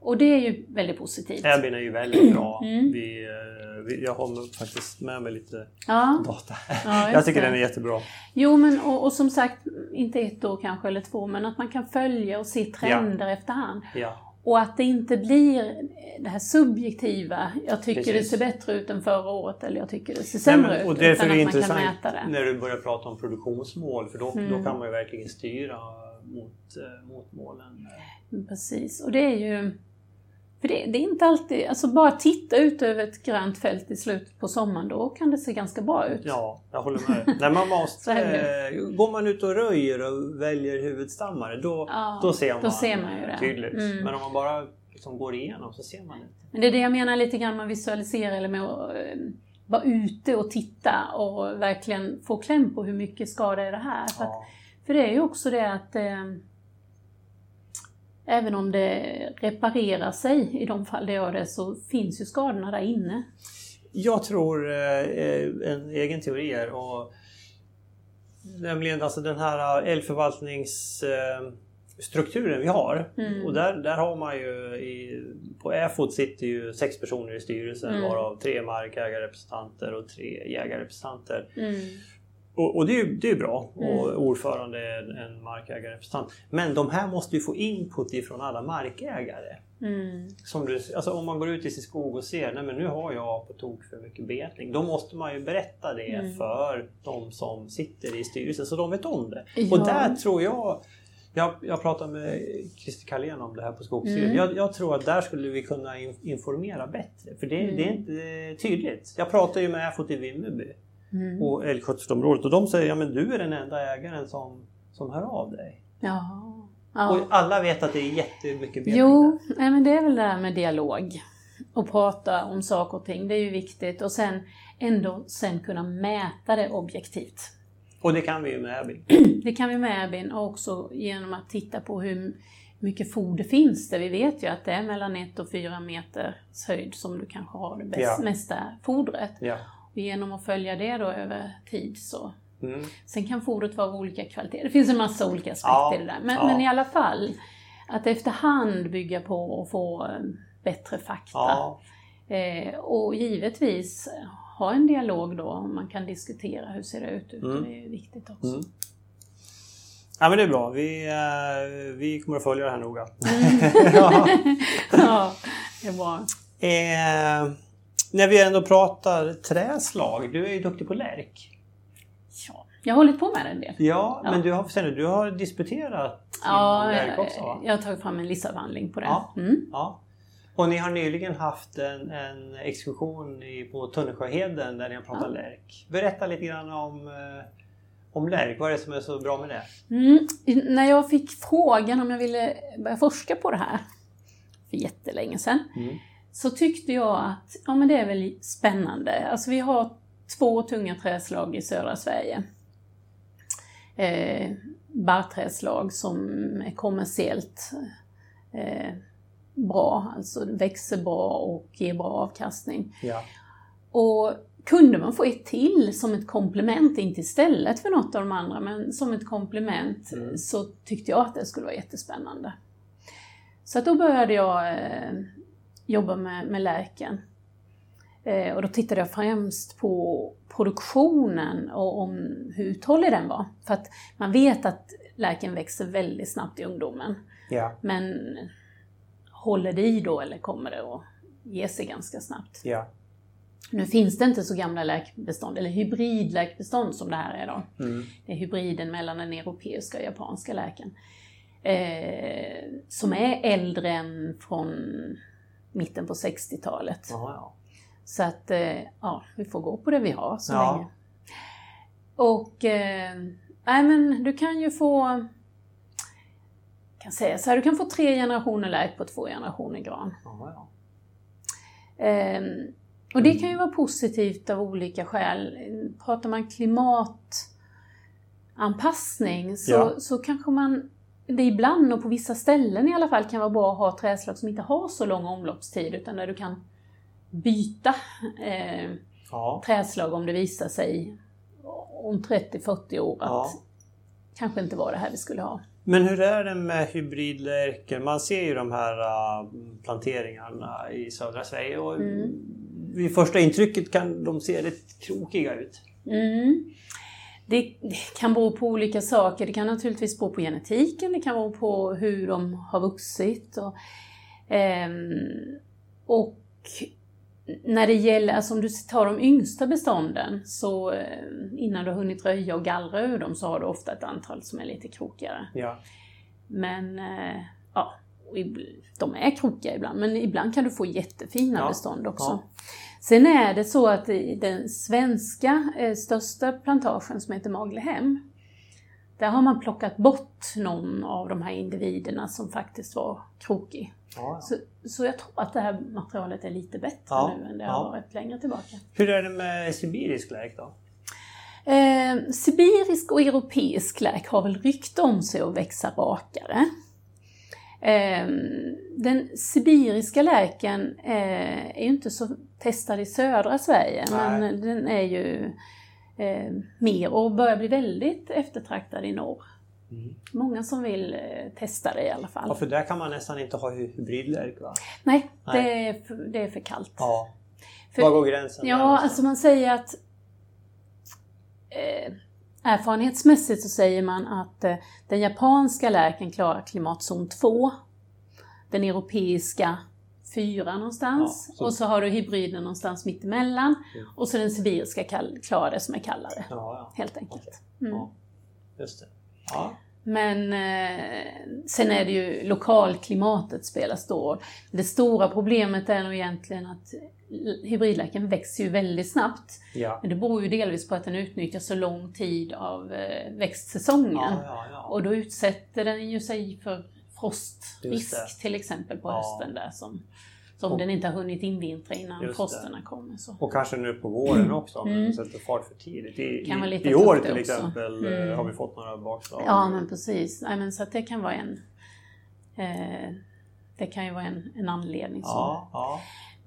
Och det är ju väldigt positivt. Äbin är ju väldigt bra. Mm. Vi, eh, vi, jag har faktiskt med mig lite Ja, data. ja jag tycker det. den är jättebra. Jo men och, och som sagt, inte ett år kanske eller två, men att man kan följa och se trender efterhand. Ja. Och att det inte blir det här subjektiva, jag tycker Precis. det ser bättre ut än förra året eller jag tycker det ser Nej, sämre men, och ut. därför utan är det intressant när du börjar prata om produktionsmål för då, Mm. då kan man ju verkligen styra mot, eh, mot målen. Precis, och det är ju... För det, det är inte alltid... Alltså bara titta ut över ett grönt fält i slutet på sommaren, då kan det se ganska bra ut. Ja, jag håller med. När man måste, eh, går man ut och röjer och väljer huvudstammare då, Ja, då ser man, då ser man ju det. tydligt. Mm. Men om man bara liksom går igenom så ser man inte. Men det är det jag menar lite grann med att visualisera eller med att eh, vara ute och titta och verkligen få kläm på hur mycket skada är det här. För, att, för det är ju också det att eh, även om det reparerar sig i de fall det gör det så finns ju skadorna där inne. Jag tror eh, en egen teori är och nämligen alltså den här älgförvaltningsstrukturen vi har. Mm. Och där, där har man ju i, på EFOT sitter ju sex personer i styrelsen Mm. varav tre markägarrepresentanter och tre jägarrepresentanter. Mm. Och, och det är ju det är bra. Och Mm. ordförande är en, en markägarrepresentant. Men de här måste ju få input ifrån alla markägare. Mm. Som du, alltså om man går ut i sin skog och ser nej men nu har jag på tok för mycket betning. Då måste man ju berätta det Mm. för de som sitter i styrelsen så de vet om det. Ja. Och där tror jag jag, jag pratade med Christer Carlén om det här på Skogsstyrelsen. Mm. Jag, jag tror att där skulle vi kunna in, informera bättre. För det, Mm. det är inte tydligt. Jag pratade ju med Erfot i Vimmerby Mm. på älgskötselområdet och de säger ja men du är den enda ägaren som, som hör av dig. Ja. ja. Och alla vet att det är jättemycket betning Jo, nej, men det är väl det här med dialog. Och prata om saker och ting, det är ju viktigt. Och sen ändå sen kunna mäta det objektivt. Och det kan vi ju med Abby. Det kan vi med Albin och också genom att titta på hur mycket foder finns det. Vi vet ju att det är mellan 1 och 4 meters höjd som du kanske har det bäst, Ja. mesta fodret. Ja. Genom att följa det då över tid så Mm. Sen kan fodret vara av olika kvalitet. Det finns en massa olika aspekter Ja, i det där. Men, ja. men i alla fall, att efterhand bygga på och få eh, bättre fakta. Ja. Eh, och givetvis ha en dialog då, man kan diskutera hur ser det ut. Mm. Det är viktigt också. Mm. ja men det är bra. Vi, eh, vi kommer att följa det här noga. ja. ja, det är bra. eh, när vi ändå pratar träslag. Du är ju duktig på lärk. Ja, jag har hållit på med det en del. Ja, Ja. men du har, du har disputerat Ja, lärk också va? jag har tagit fram en listavhandling på det. Ja. Mm. Ja. Och ni har nyligen haft en, en exkursion i, på Tunnesjöheden där ni har pratat Ja. lärk. Berätta lite grann om, eh, om lärk. Vad är det som är så bra med det? Mm. När jag fick frågan om jag ville börja forska på det här för jättelänge sedan Mm. Så tyckte jag att ja, men det är väl spännande. Alltså vi har två tunga träslag i södra Sverige. Eh, barrträslag som är kommersiellt eh, bra, alltså växer bra och ger bra avkastning. Ja. Och kunde man få ett till som ett komplement, inte istället för något av de andra, men som ett komplement, Mm. så tyckte jag att det skulle vara jättespännande. Så att då började jag eh, jobba med, med lärken. Eh, och då tittade jag främst på produktionen och om hur uthållig den var. För att man vet att lärken växer väldigt snabbt i ungdomen. Ja. Men håller det i då eller kommer det att ge sig ganska snabbt? Ja. Nu finns det inte så gamla läkbestånd, eller hybridläkbestånd som det här är då. Mm. Det är hybriden mellan den europeiska och japanska läken. Eh, som är äldre än från mitten på 60-talet. Jaha, ja. Så att, eh, ja, vi får gå på det vi har så Ja. länge. Och, eh, nej men du kan ju få, kan säga så här, du kan få tre generationer lärk på två generationer gran. Ja. Ehm, och det kan ju vara positivt av olika skäl. Pratar man klimatanpassning så, Ja. så kanske man det ibland och på vissa ställen i alla fall kan vara bra att ha träslag som inte har så lång omloppstid utan där du kan byta eh, Ja. träslag om det visar sig om 30-40 år att Ja. kanske inte var det här vi skulle ha. Men hur är det med hybridlärken? Man ser ju de här äh, planteringarna i södra Sverige och Mm. vid första intrycket kan de se rätt krokiga ut. Mm. Det, kan bero på olika saker. Det kan naturligtvis bero på genetiken, det kan bero på hur de har vuxit. Och, ehm, och när det gäller, alltså om du tar de yngsta bestånden, så eh, innan du har hunnit röja och gallra ur dem så har du ofta ett antal som är lite krokigare. Ja. Men eh, ja, de är krokiga ibland, men ibland kan du få jättefina Ja, bestånd också. ja. Sen är det så att i den svenska eh, största plantagen som heter Maglehem, där har man plockat bort någon av de här individerna som faktiskt var krokig. Ja, Så, så jag tror att det här materialet är lite bättre Ja, nu än det har varit längre tillbaka. Hur är det med sibirisk lärk då? Eh, sibirisk och europeisk lärk har väl rykte om sig att växa rakare. Eh, den sibiriska lärken eh, är ju inte så testad i södra Sverige, Nej. men den är ju eh, mer och börjar bli väldigt eftertraktad i norr. Mm. Många som vill eh, testa det i alla fall. Ja, för där kan man nästan inte ha hy- hybridlärk va? Nej, Nej. Det, är för, det är för kallt. Ja. För- Var går gränsen? Ja, alltså man säger att eh, erfarenhetsmässigt så säger man att eh, den japanska lärken klarar klimatzon 2. Den europeiska 4 någonstans. Ja, så- Och så har du hybriden någonstans mittemellan. Mm. Och så den sibiriska klarar det som är kallare. Ja, ja. Helt enkelt. Mm. Ja. Just det. Ja. Men eh, sen är det ju lokalklimatet spelar stor roll. Det stora problemet är nog egentligen att hybridlärken växer ju väldigt snabbt. Ja. Men det beror ju delvis på att den utnyttjar så lång tid av eh, växtsäsongen. Ja, ja. Och då utsätter den ju sig för frostrisk till exempel på hösten där som, som Och- den inte har hunnit invintra innan frosterna kommer. Så. Och kanske nu på våren också om Mm. den sätter fart för tidigt. I, Kan i, i år till exempel eh, Mm. har vi fått några bakslag. Ja men precis. Nej, men så det kan vara en eh, det kan ju vara en, en anledning. Så. ja, ja.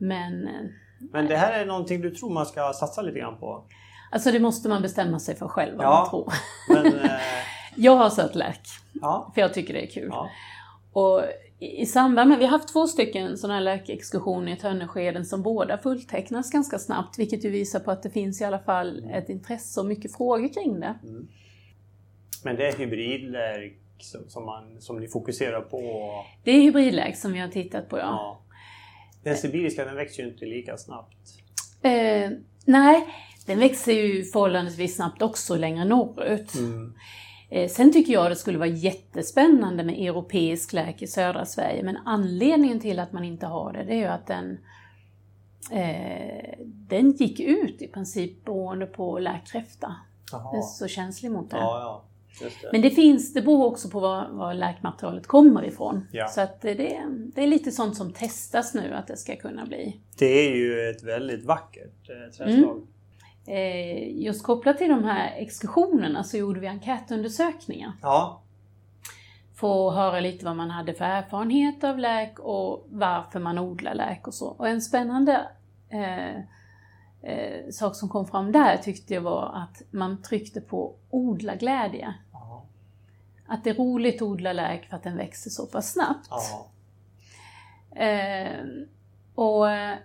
Men eh, Men det här är någonting du tror man ska satsa lite grann på? alltså det måste man bestämma sig för själv vad Ja. man tror. Men, eh, Jag har sött lärk, ja, för jag tycker det är kul. ja. Och i samband med, vi har haft två stycken sådana här läkexkursioner i Tönneskeden som båda fulltecknas ganska snabbt, vilket ju visar på att det finns i alla fall ett intresse och mycket frågor kring det. Men det är hybridlärk som, som, man, som ni fokuserar på? Det är hybridläk som vi har tittat på, ja. Ja. Den sibiriska den växer ju inte lika snabbt. Eh, nej, den växer ju förhållandevis snabbt också längre norrut. Mm. Eh, sen tycker jag det skulle vara jättespännande med europeisk lärk i södra Sverige, men anledningen till att man inte har det, det är ju att den eh, den gick ut i princip beroende på lärkräfta. Den är så känslig mot det. Ja, ja. Det. Men det finns, det beror också på var, var läkmaterialet kommer ifrån. Ja. Så att det, det är lite sånt som testas nu att det ska kunna bli. Det är ju ett väldigt vackert eh, trädslag. Eh, just kopplat till de här exkursionerna så gjorde vi enkätundersökningar. Ja. För att höra lite vad man hade för erfarenhet av läk och varför man odlar läk och så. Och en spännande eh, eh, sak som kom fram där tyckte jag var att man tryckte på odla glädje. Ja. Att det är roligt att odla läk för att den växer så pass snabbt. ja. Eh, och eh,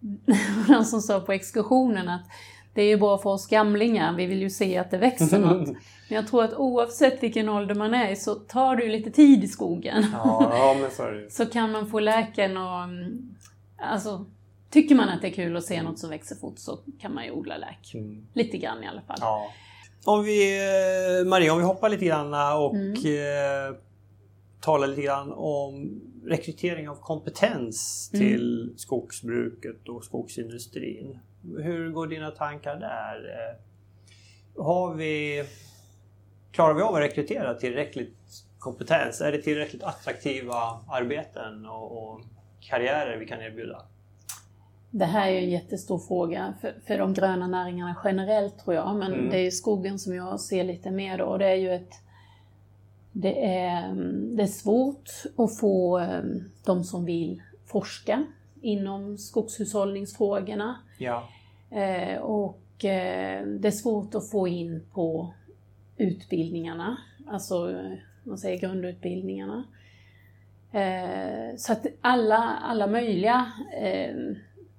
någon som sa på exkursionen att det är ju bra för oss gamlingar, vi vill ju se att det växer något. Men jag tror att oavsett vilken ålder man är så tar det ju lite tid i skogen. Ja, ja, så. Så kan man få läken och... mm, Alltså, tycker man att det är kul att se något som växer fort så kan man ju odla läk. Mm. Lite grann i alla fall. Ja. Om vi, eh, Maria, om vi hoppar lite grann och Mm. eh, talar lite grann om rekrytering av kompetens Mm. till skogsbruket och skogsindustrin. Hur går dina tankar där? Eh, Har vi, klarar vi av att rekrytera tillräckligt kompetens? Är det tillräckligt attraktiva arbeten och, och karriärer vi kan erbjuda? Det här är en jättestor fråga för, för de gröna näringarna generellt tror jag, men Mm. det är skogen som jag ser lite mer då. Och det är ju ett... Det är, det är svårt att få mm, de som vill forska inom skogshushållningsfrågorna. Ja. Eh, och eh, det är svårt att få in på utbildningarna, alltså eh, man säger grundutbildningarna. Eh, så att alla, alla möjliga eh,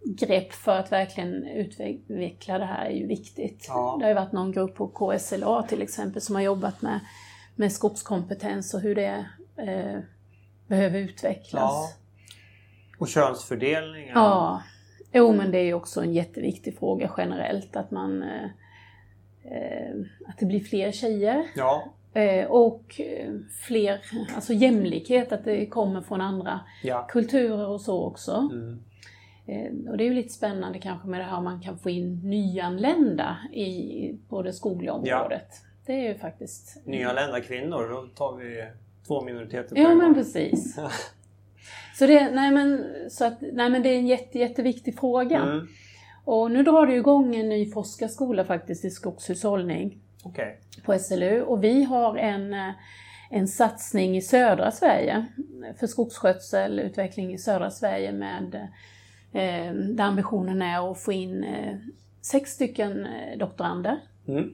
grepp för att verkligen utveckla det här är ju viktigt. Ja. Det har ju varit någon grupp på KSLA till exempel som har jobbat med, med skogskompetens och hur det eh, behöver utvecklas. ja. Och könsfördelningen? Ja, jo men det är ju också en jätteviktig fråga generellt att man eh, att det blir fler tjejer Ja. eh, och eh, fler, alltså jämlikhet, att det kommer från andra ja. kulturer och så också. Mm. Eh, och det är ju lite spännande kanske med det här om man kan få in nyanlända i, på det skogliga området. det är ju faktiskt... Nyanlända kvinnor, då tar vi två minoriteter på Ja en men precis. Så det, nej, men, så att, nej, men det är en jätte, jätteviktig fråga. Mm. Och nu drar det igång en ny forskarskola faktiskt i skogshushållning Okej. på SLU. Och vi har en, eh, en satsning i södra Sverige för skogsskötsel, utveckling i södra Sverige med eh, där ambitionen är att få in eh, sex stycken eh, doktorander. Mm.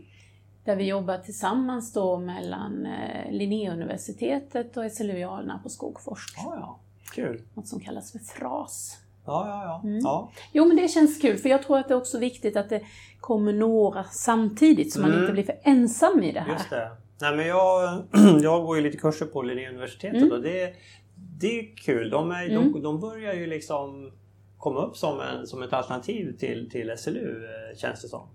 Där vi jobbar tillsammans då mellan eh, Linnéuniversitetet och SLU-alerna på Skogforsk. Ja, ja. Kul. Något som kallas för FRAS. Ja, ja, ja. Mm. ja. Jo men det känns kul för jag tror att det är också viktigt att det kommer några samtidigt så man Mm. inte blir för ensam i det här. Just det. Nej, men jag, jag går ju lite kurser på Linnéuniversitetet Mm. och det, det är kul. De, är, Mm. de, de börjar ju liksom komma upp som, en, som ett alternativ till, till SLU eh, känns det som.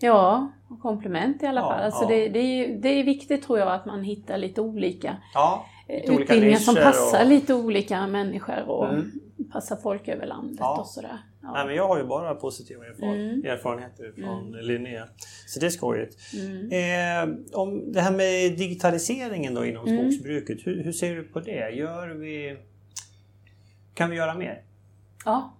Ja, och komplement i alla Ja, fall. Alltså ja. det, det, är, det är viktigt tror jag att man hittar lite olika Ja, eh, Lite olika utbildningar som nischer passar och- lite olika människor och Mm. passar folk över landet och sådär. Nej, men jag har ju bara positiva erfaren- Mm. erfarenheter från Linné. Så det är skojigt. Mm. Eh, om det här med digitaliseringen då inom Mm. skogsbruket, hur, hur ser du på det? Gör vi... Kan vi göra mer? Ja.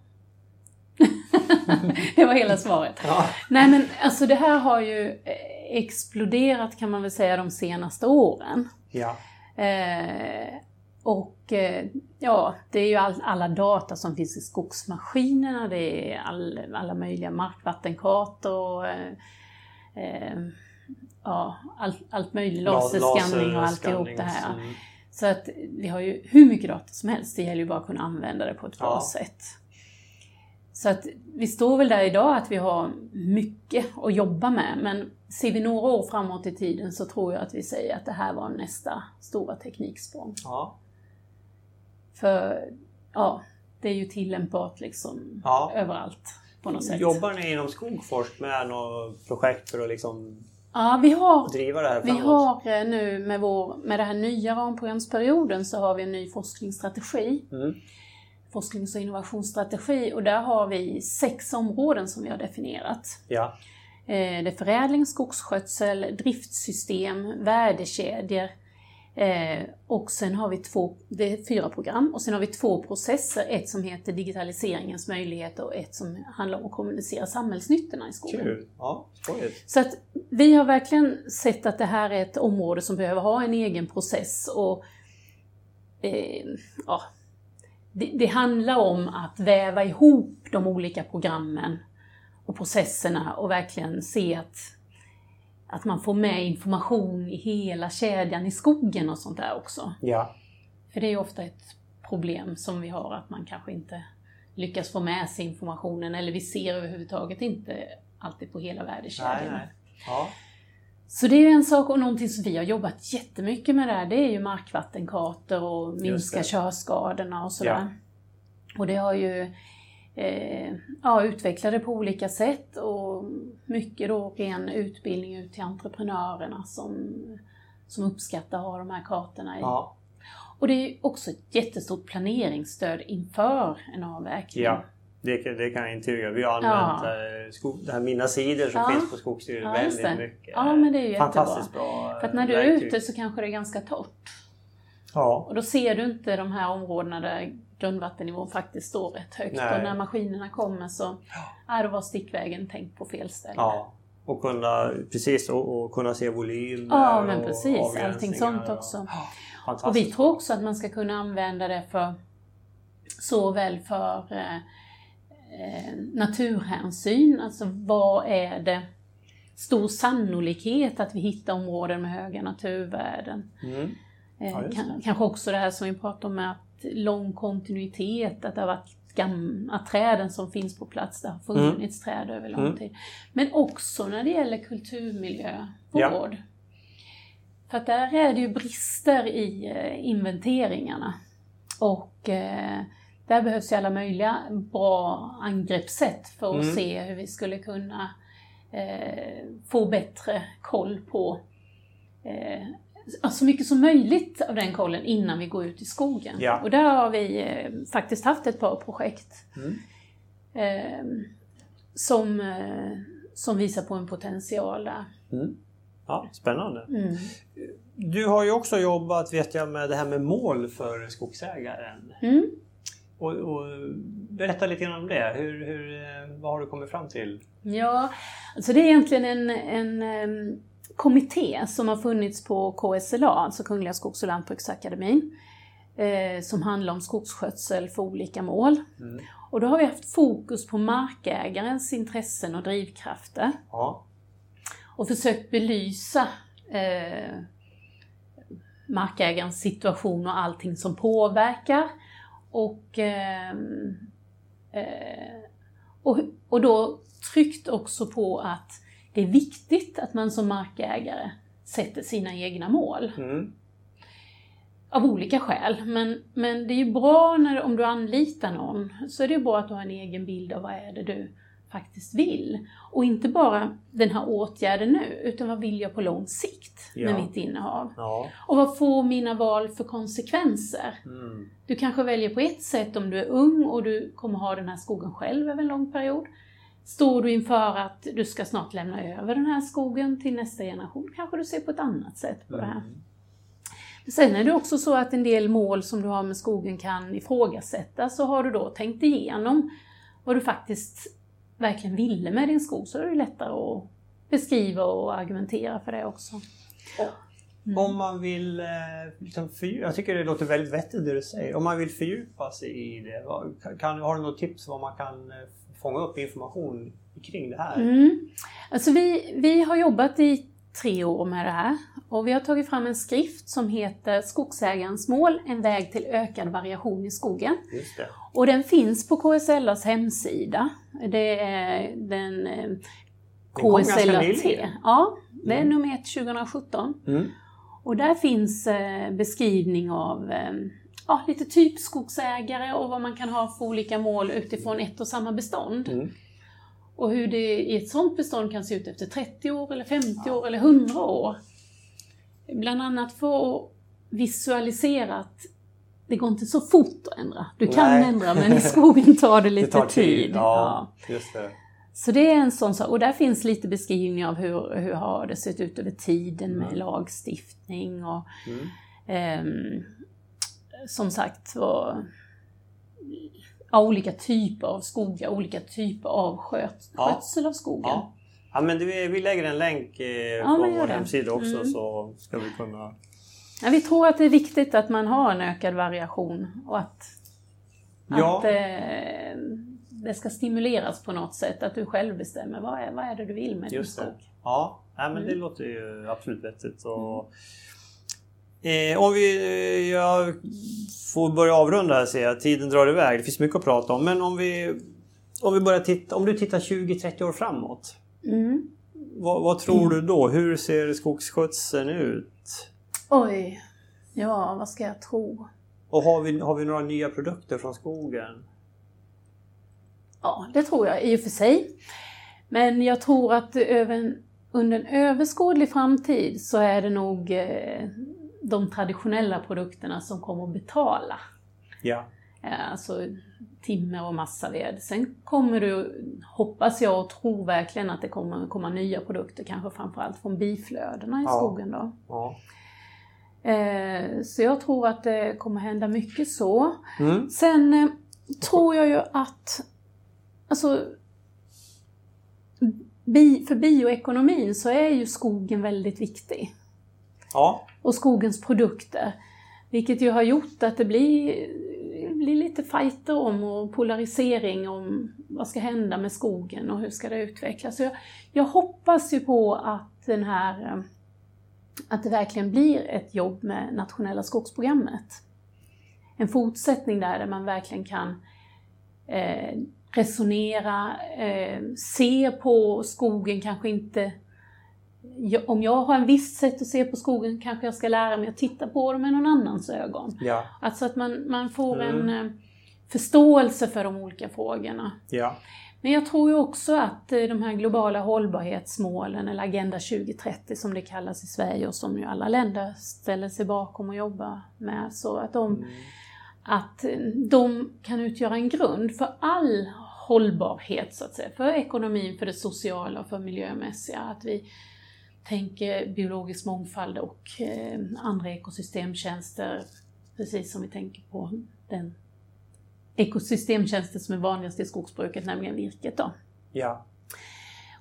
det var hela svaret. Ja. Nej men alltså det här har ju eh, exploderat kan man väl säga de senaste åren. ja. Eh, och eh, ja, det är ju all, alla data som finns i skogsmaskinerna, det är all, alla möjliga markvattenkartor, eh, eh, ja, all, allt möjligt, laserskanning och alltihop det här. Så att vi har ju hur mycket data som helst, det gäller ju bara att kunna använda det på ett bra Ja. sätt. Så att vi står väl där idag att vi har mycket att jobba med, men ser vi några år framåt i tiden så tror jag att vi säger att det här var nästa stora tekniksprång. Ja. För ja, det är ju tillämpbart liksom Ja. överallt på något sätt. Jobbar ni inom Skogforsk med något projekt för att liksom Ja, vi har driva det här Vi framåt? har eh, nu med, vår, med den här nya ramprogramsperioden så har vi en ny forskningsstrategi. Mm. Forsknings och innovationsstrategi och där har vi sex områden som vi har definierat. Ja. Eh, Det är förädling, skogsskötsel, driftsystem, värdekedjor eh, och sen har vi två, det är fyra program och sen har vi två processer. Ett som heter digitaliseringens möjligheter och ett som handlar om att kommunicera samhällsnyttorna i skogen. Kul! Ja, skojigt. Så att vi har verkligen sett att det här är ett område som behöver ha en egen process och eh, ja, det, det handlar om att väva ihop de olika programmen och processerna och verkligen se att, att man får med information i hela kedjan i skogen och sånt där också. Ja. För det är ju ofta ett problem som vi har, att man kanske inte lyckas få med sig informationen eller vi ser överhuvudtaget inte alltid på hela värdekedjan. Nej, nej. Ja. Så det är ju en sak och någonting som vi har jobbat jättemycket med där, det är ju markvattenkartor och minska körskadorna och sådär. Och det har ju eh, ja, utvecklat det på olika sätt och mycket då ren utbildning ut till entreprenörerna som, som uppskattar att ha de här kartorna i. ja. Och det är också ett jättestort planeringsstöd inför en avverkning. Ja. Det, kan- det kan jag intyga. Vi har använt eh, skog, det här Mina sidor som Ja. finns på Skogsstyrelsen Ja, väldigt mycket. Ja, men det är ju jättebra. Fantastiskt bra För att när du är ute så kanske det är ganska torrt. Ja. Och då ser du inte de här områdena där grundvattennivån faktiskt står rätt högt. Nej. Och när maskinerna kommer så är då var stickvägen tänkt på fel ställe. ja. Och kunna, precis, och, och kunna se volymer Ja, men precis. Allting sånt också. Och vi tror också att man ska kunna använda det för såväl för eh, eh, naturhänsyn, alltså vad är det stor sannolikhet att vi hittar områden med höga naturvärden. Mm. Eh, Ja, kanske också det här som vi pratade om med att lång kontinuitet, att det har varit gamla träden som finns på plats, det har funnits träd över lång Mm. tid. Men också när det gäller kulturmiljövård. Ja. För att där är det ju brister i eh, inventeringarna. Och eh, där behövs ju alla möjliga bra angreppssätt för att Mm. se hur vi skulle kunna eh, få bättre koll på eh, ja, så mycket som möjligt av den kollen innan vi går ut i skogen. Ja. Och där har vi eh, faktiskt haft ett par projekt Mm. eh, som, eh, som visar på en potential där. Mm. Ja, spännande. Mm. Du har ju också jobbat vet jag med det här med mål för skogsägaren. Och, och berätta lite grann om det. Hur, hur, eh, vad har du kommit fram till? Ja, alltså det är egentligen en, en em, kommitté som har funnits på KSLA, alltså Kungliga Skogs och Lantbruksakademin, eh, som handlar om skogsskötsel för olika mål. Mm. Och då har vi haft fokus på markägarens intressen och drivkrafter Ja. och försökt belysa eh, markägarens situation och allting som påverkar. Och, ehm, eh, och, och då tryckt också på att det är viktigt att man som markägare sätter sina egna mål. Mm. Av olika skäl. Men, men det är ju bra när, om du anlitar någon, så är det ju bra att du har en egen bild av vad är det du faktiskt vill. Och inte bara den här åtgärden nu, utan vad vill jag på lång sikt med Ja. mitt innehav? Ja. Och vad får mina val för konsekvenser? Mm. Du kanske väljer på ett sätt om du är ung och du kommer ha den här skogen själv över en lång period. Står du inför att du ska snart lämna över den här skogen till nästa generation, kanske du ser på ett annat sätt på det här. Mm. Sen är det också så att en del mål som du har med skogen kan ifrågasättas. Så har du då tänkt igenom vad du faktiskt verkligen ville med din skog så är det lättare att beskriva och argumentera för det också. Mm. Om man vill, eh, liksom fördjupa, jag tycker det låter väldigt vettigt det du säger. Om man vill fördjupa sig i det, kan, har du något tips vad man kan eh, fånga upp information kring det här? Mm. Alltså vi, vi har jobbat i tre år med det här och vi har tagit fram en skrift som heter Skogsägarens mål, en väg till ökad variation i skogen. Och den finns på KSLAs hemsida. Det är den eh, kom ganska KSLA T. nyligen. Ja, det är Mm. nummer ett 2017. Mm. Och där finns eh, beskrivning av eh, ja, lite typskogsägare och vad man kan ha för olika mål utifrån ett och samma bestånd. Mm. Och hur det i ett sådant bestånd kan se ut efter 30 år, eller 50 år eller 100 år. Bland annat för att visualisera att det går inte så fort att ändra. Du kan Nej. ändra men i skogen tar det lite Det tar tid. Ja, just det. Så det är en sån sak. Och där finns lite beskrivning av hur, hur har det sett ut över tiden med Mm. lagstiftning och Mm. ehm, som sagt var, ja, olika typer av skogar, olika typer av sköt, Ja. skötsel av skogen. Ja. ja, men det, vi lägger en länk eh, på vår det. hemsida också Mm. så ska vi kunna... Vi tror att det är viktigt att man har en ökad variation och att, att eh, det ska stimuleras på något sätt. Att du själv bestämmer vad är, vad är det du vill med din Just det. skog. Ja, nej, men det Mm. låter ju absolut vettigt. Och, eh, om vi, eh, jag får börja avrunda här ser jag, tiden drar iväg. Det finns mycket att prata om. Men om vi, om vi börjar titta, om du tittar 20-30 år framåt. Mm. Vad, vad tror du då? Hur ser skogsskötseln ut? Oj, ja vad ska jag tro? Och har vi, har vi några nya produkter från skogen? Ja, det tror jag i och för sig. Men jag tror att över under en överskådlig framtid så är det nog eh, de traditionella produkterna som kommer att betala. Ja. Eh, alltså timmer och massaved. Sen kommer du, hoppas jag och tror verkligen att det kommer komma nya produkter, kanske framförallt från biflödena i Ja. skogen då. ja. Eh, så jag tror att det kommer hända mycket så. Mm. Sen eh, tror jag ju att, alltså, för bioekonomin så är ju skogen väldigt viktig. Ja. Och skogens produkter. Vilket ju har gjort att det blir, blir lite fighter om och polarisering om vad ska hända med skogen och hur ska det utvecklas. Så jag, jag hoppas ju på att den här att det verkligen blir ett jobb med nationella skogsprogrammet. En fortsättning där, där man verkligen kan eh, resonera, eh, se på skogen, kanske inte... Om jag har en viss sätt att se på skogen kanske jag ska lära mig att titta på den med någon annans ögon. Ja. Alltså att man, man får Mm. en eh, förståelse för de olika frågorna. Ja. Men jag tror ju också att eh, de här globala hållbarhetsmålen, eller Agenda 2030 som det kallas i Sverige och som ju alla länder ställer sig bakom och jobbar med, så att de, Mm. att eh, de kan utgöra en grund för all hållbarhet, så att säga. För ekonomin, för det sociala och för miljömässiga. Att vi Tänk biologisk mångfald och eh, andra ekosystemtjänster, precis som vi tänker på den ekosystemtjänster som är vanligast i skogsbruket, nämligen virket. Då. Ja.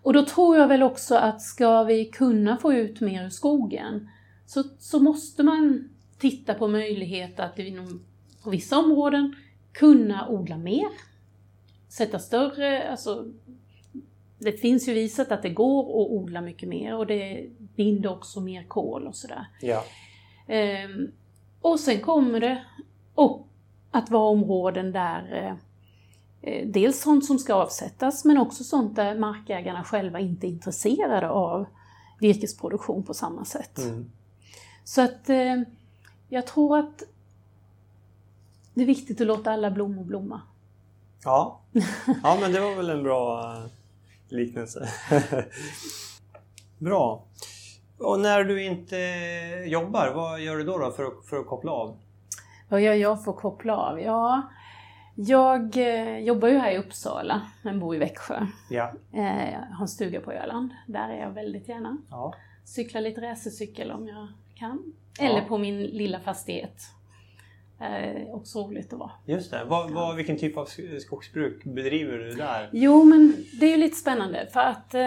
Och då tror jag väl också att ska vi kunna få ut mer ur skogen så, så måste man titta på möjlighet att inom, på vissa områden kunna odla mer. Sätta större, alltså det finns ju visat att det går att odla mycket mer och det binder också mer kol och sådär. Ja. Ehm, och sen kommer det och att vara områden där eh, eh, dels sånt som ska avsättas men också sånt där markägarna själva inte är intresserade av virkesproduktion på samma sätt. Mm. Så att eh, jag tror att det är viktigt att låta alla blommor blomma. Ja. ja, men det var väl en bra eh, liknelse. bra. Och när du inte jobbar, vad gör du då, då för, att, för att koppla av? Vad gör jag för att koppla av? Ja, jag eh, jobbar ju här i Uppsala, men bor i Växjö. Ja. Eh, jag har en stuga på Öland. Där är jag väldigt gärna. ja. Cyklar lite racercykel om jag kan. Ja. Eller på min lilla fastighet. Eh, också roligt att vara. Just det. Vad, vad, vilken typ av sk- skogsbruk bedriver du där? Jo, men det är ju lite spännande för att eh,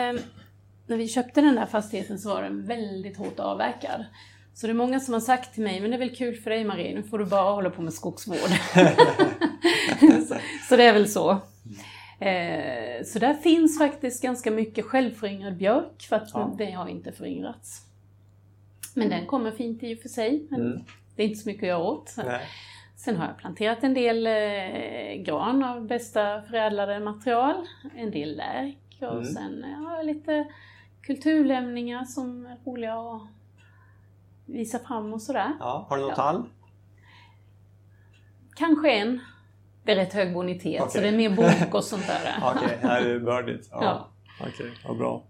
när vi köpte den där fastigheten så var den väldigt hårt avverkad. Så det är många som har sagt till mig, men det är väl kul för dig Marie, nu får du bara hålla på med skogsvård. så, så det är väl så. Eh, så där finns faktiskt ganska mycket självföryngrad björk, för att Ja. det har inte föryngrats. Men den kommer fint i och för sig, men Mm. Det är inte så mycket att göra åt. Nej. Sen har jag planterat en del eh, gran av bästa förädlade material, en del lärk och Mm. sen har jag lite kulturlämningar som är roliga att visa fram och sådär. Ja. Har du någon Ja. tall? Kanske en. Det är rätt hög bonitet så Okej. det är mer bok och sånt där. Okej, här är det bördigt. Ja. Ja. Okej, vad bra.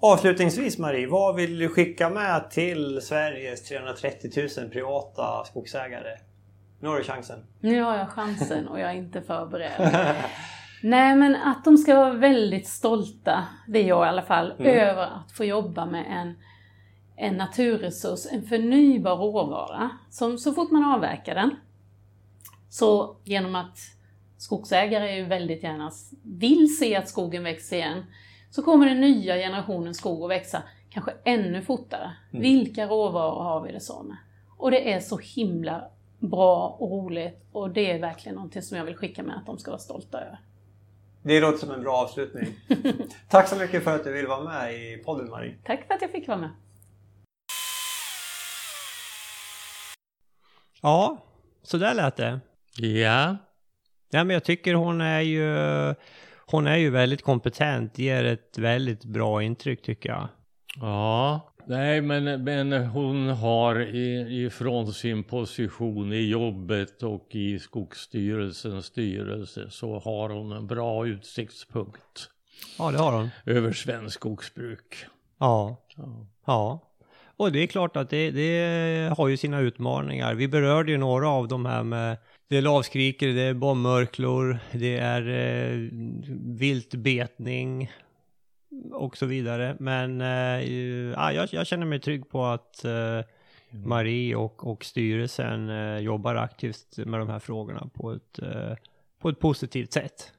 Avslutningsvis Marie, vad vill du skicka med till Sveriges 330 000 privata skogsägare? Nu har du chansen. Nu har jag chansen och jag är inte förberedd. Nej men att de ska vara väldigt stolta, det är jag i alla fall, Mm. över att få jobba med en, en naturresurs, en förnybar råvara. Som så fort man avverkar den, så genom att skogsägare ju väldigt gärna vill se att skogen växer igen, så kommer den nya generationen skog att växa kanske ännu fortare. Mm. Vilka råvaror har vi det så med? Och det är så himla bra och roligt och det är verkligen någonting som jag vill skicka med att de ska vara stolta över. Det låter som en bra avslutning. Tack så mycket för att du vill vara med i podden Marie. Tack för att jag fick vara med. Ja, så där lät det. Ja, Ja, men jag tycker hon är ju, hon är ju väldigt kompetent, ger ett väldigt bra intryck tycker jag. ja. Nej, men, men hon har i- ifrån sin position i jobbet och i Skogsstyrelsens styrelse så har hon en bra utsiktspunkt Ja, det har hon. över svensk skogsbruk. Ja, Ja. ja. Och det är klart att det, det har ju sina utmaningar. Vi berörde ju några av de här med det är lavskrikor, det är bombmörklor, det är eh, viltbetning och så vidare. Men eh, ja, jag, jag känner mig trygg på att eh, Marie och, och styrelsen eh, jobbar aktivt med de här frågorna på ett, eh, på ett positivt sätt.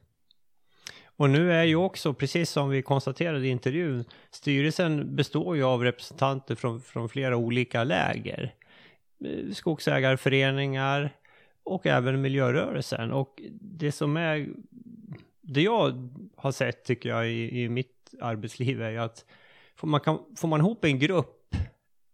Och nu är ju också, precis som vi konstaterade i intervjun, styrelsen består ju av representanter från, från flera olika läger. Eh, Skogsägarföreningar och även miljörörelsen. Och det som är, det jag har sett tycker jag i, i mitt arbetsliv är ju att får man, kan, får man ihop en grupp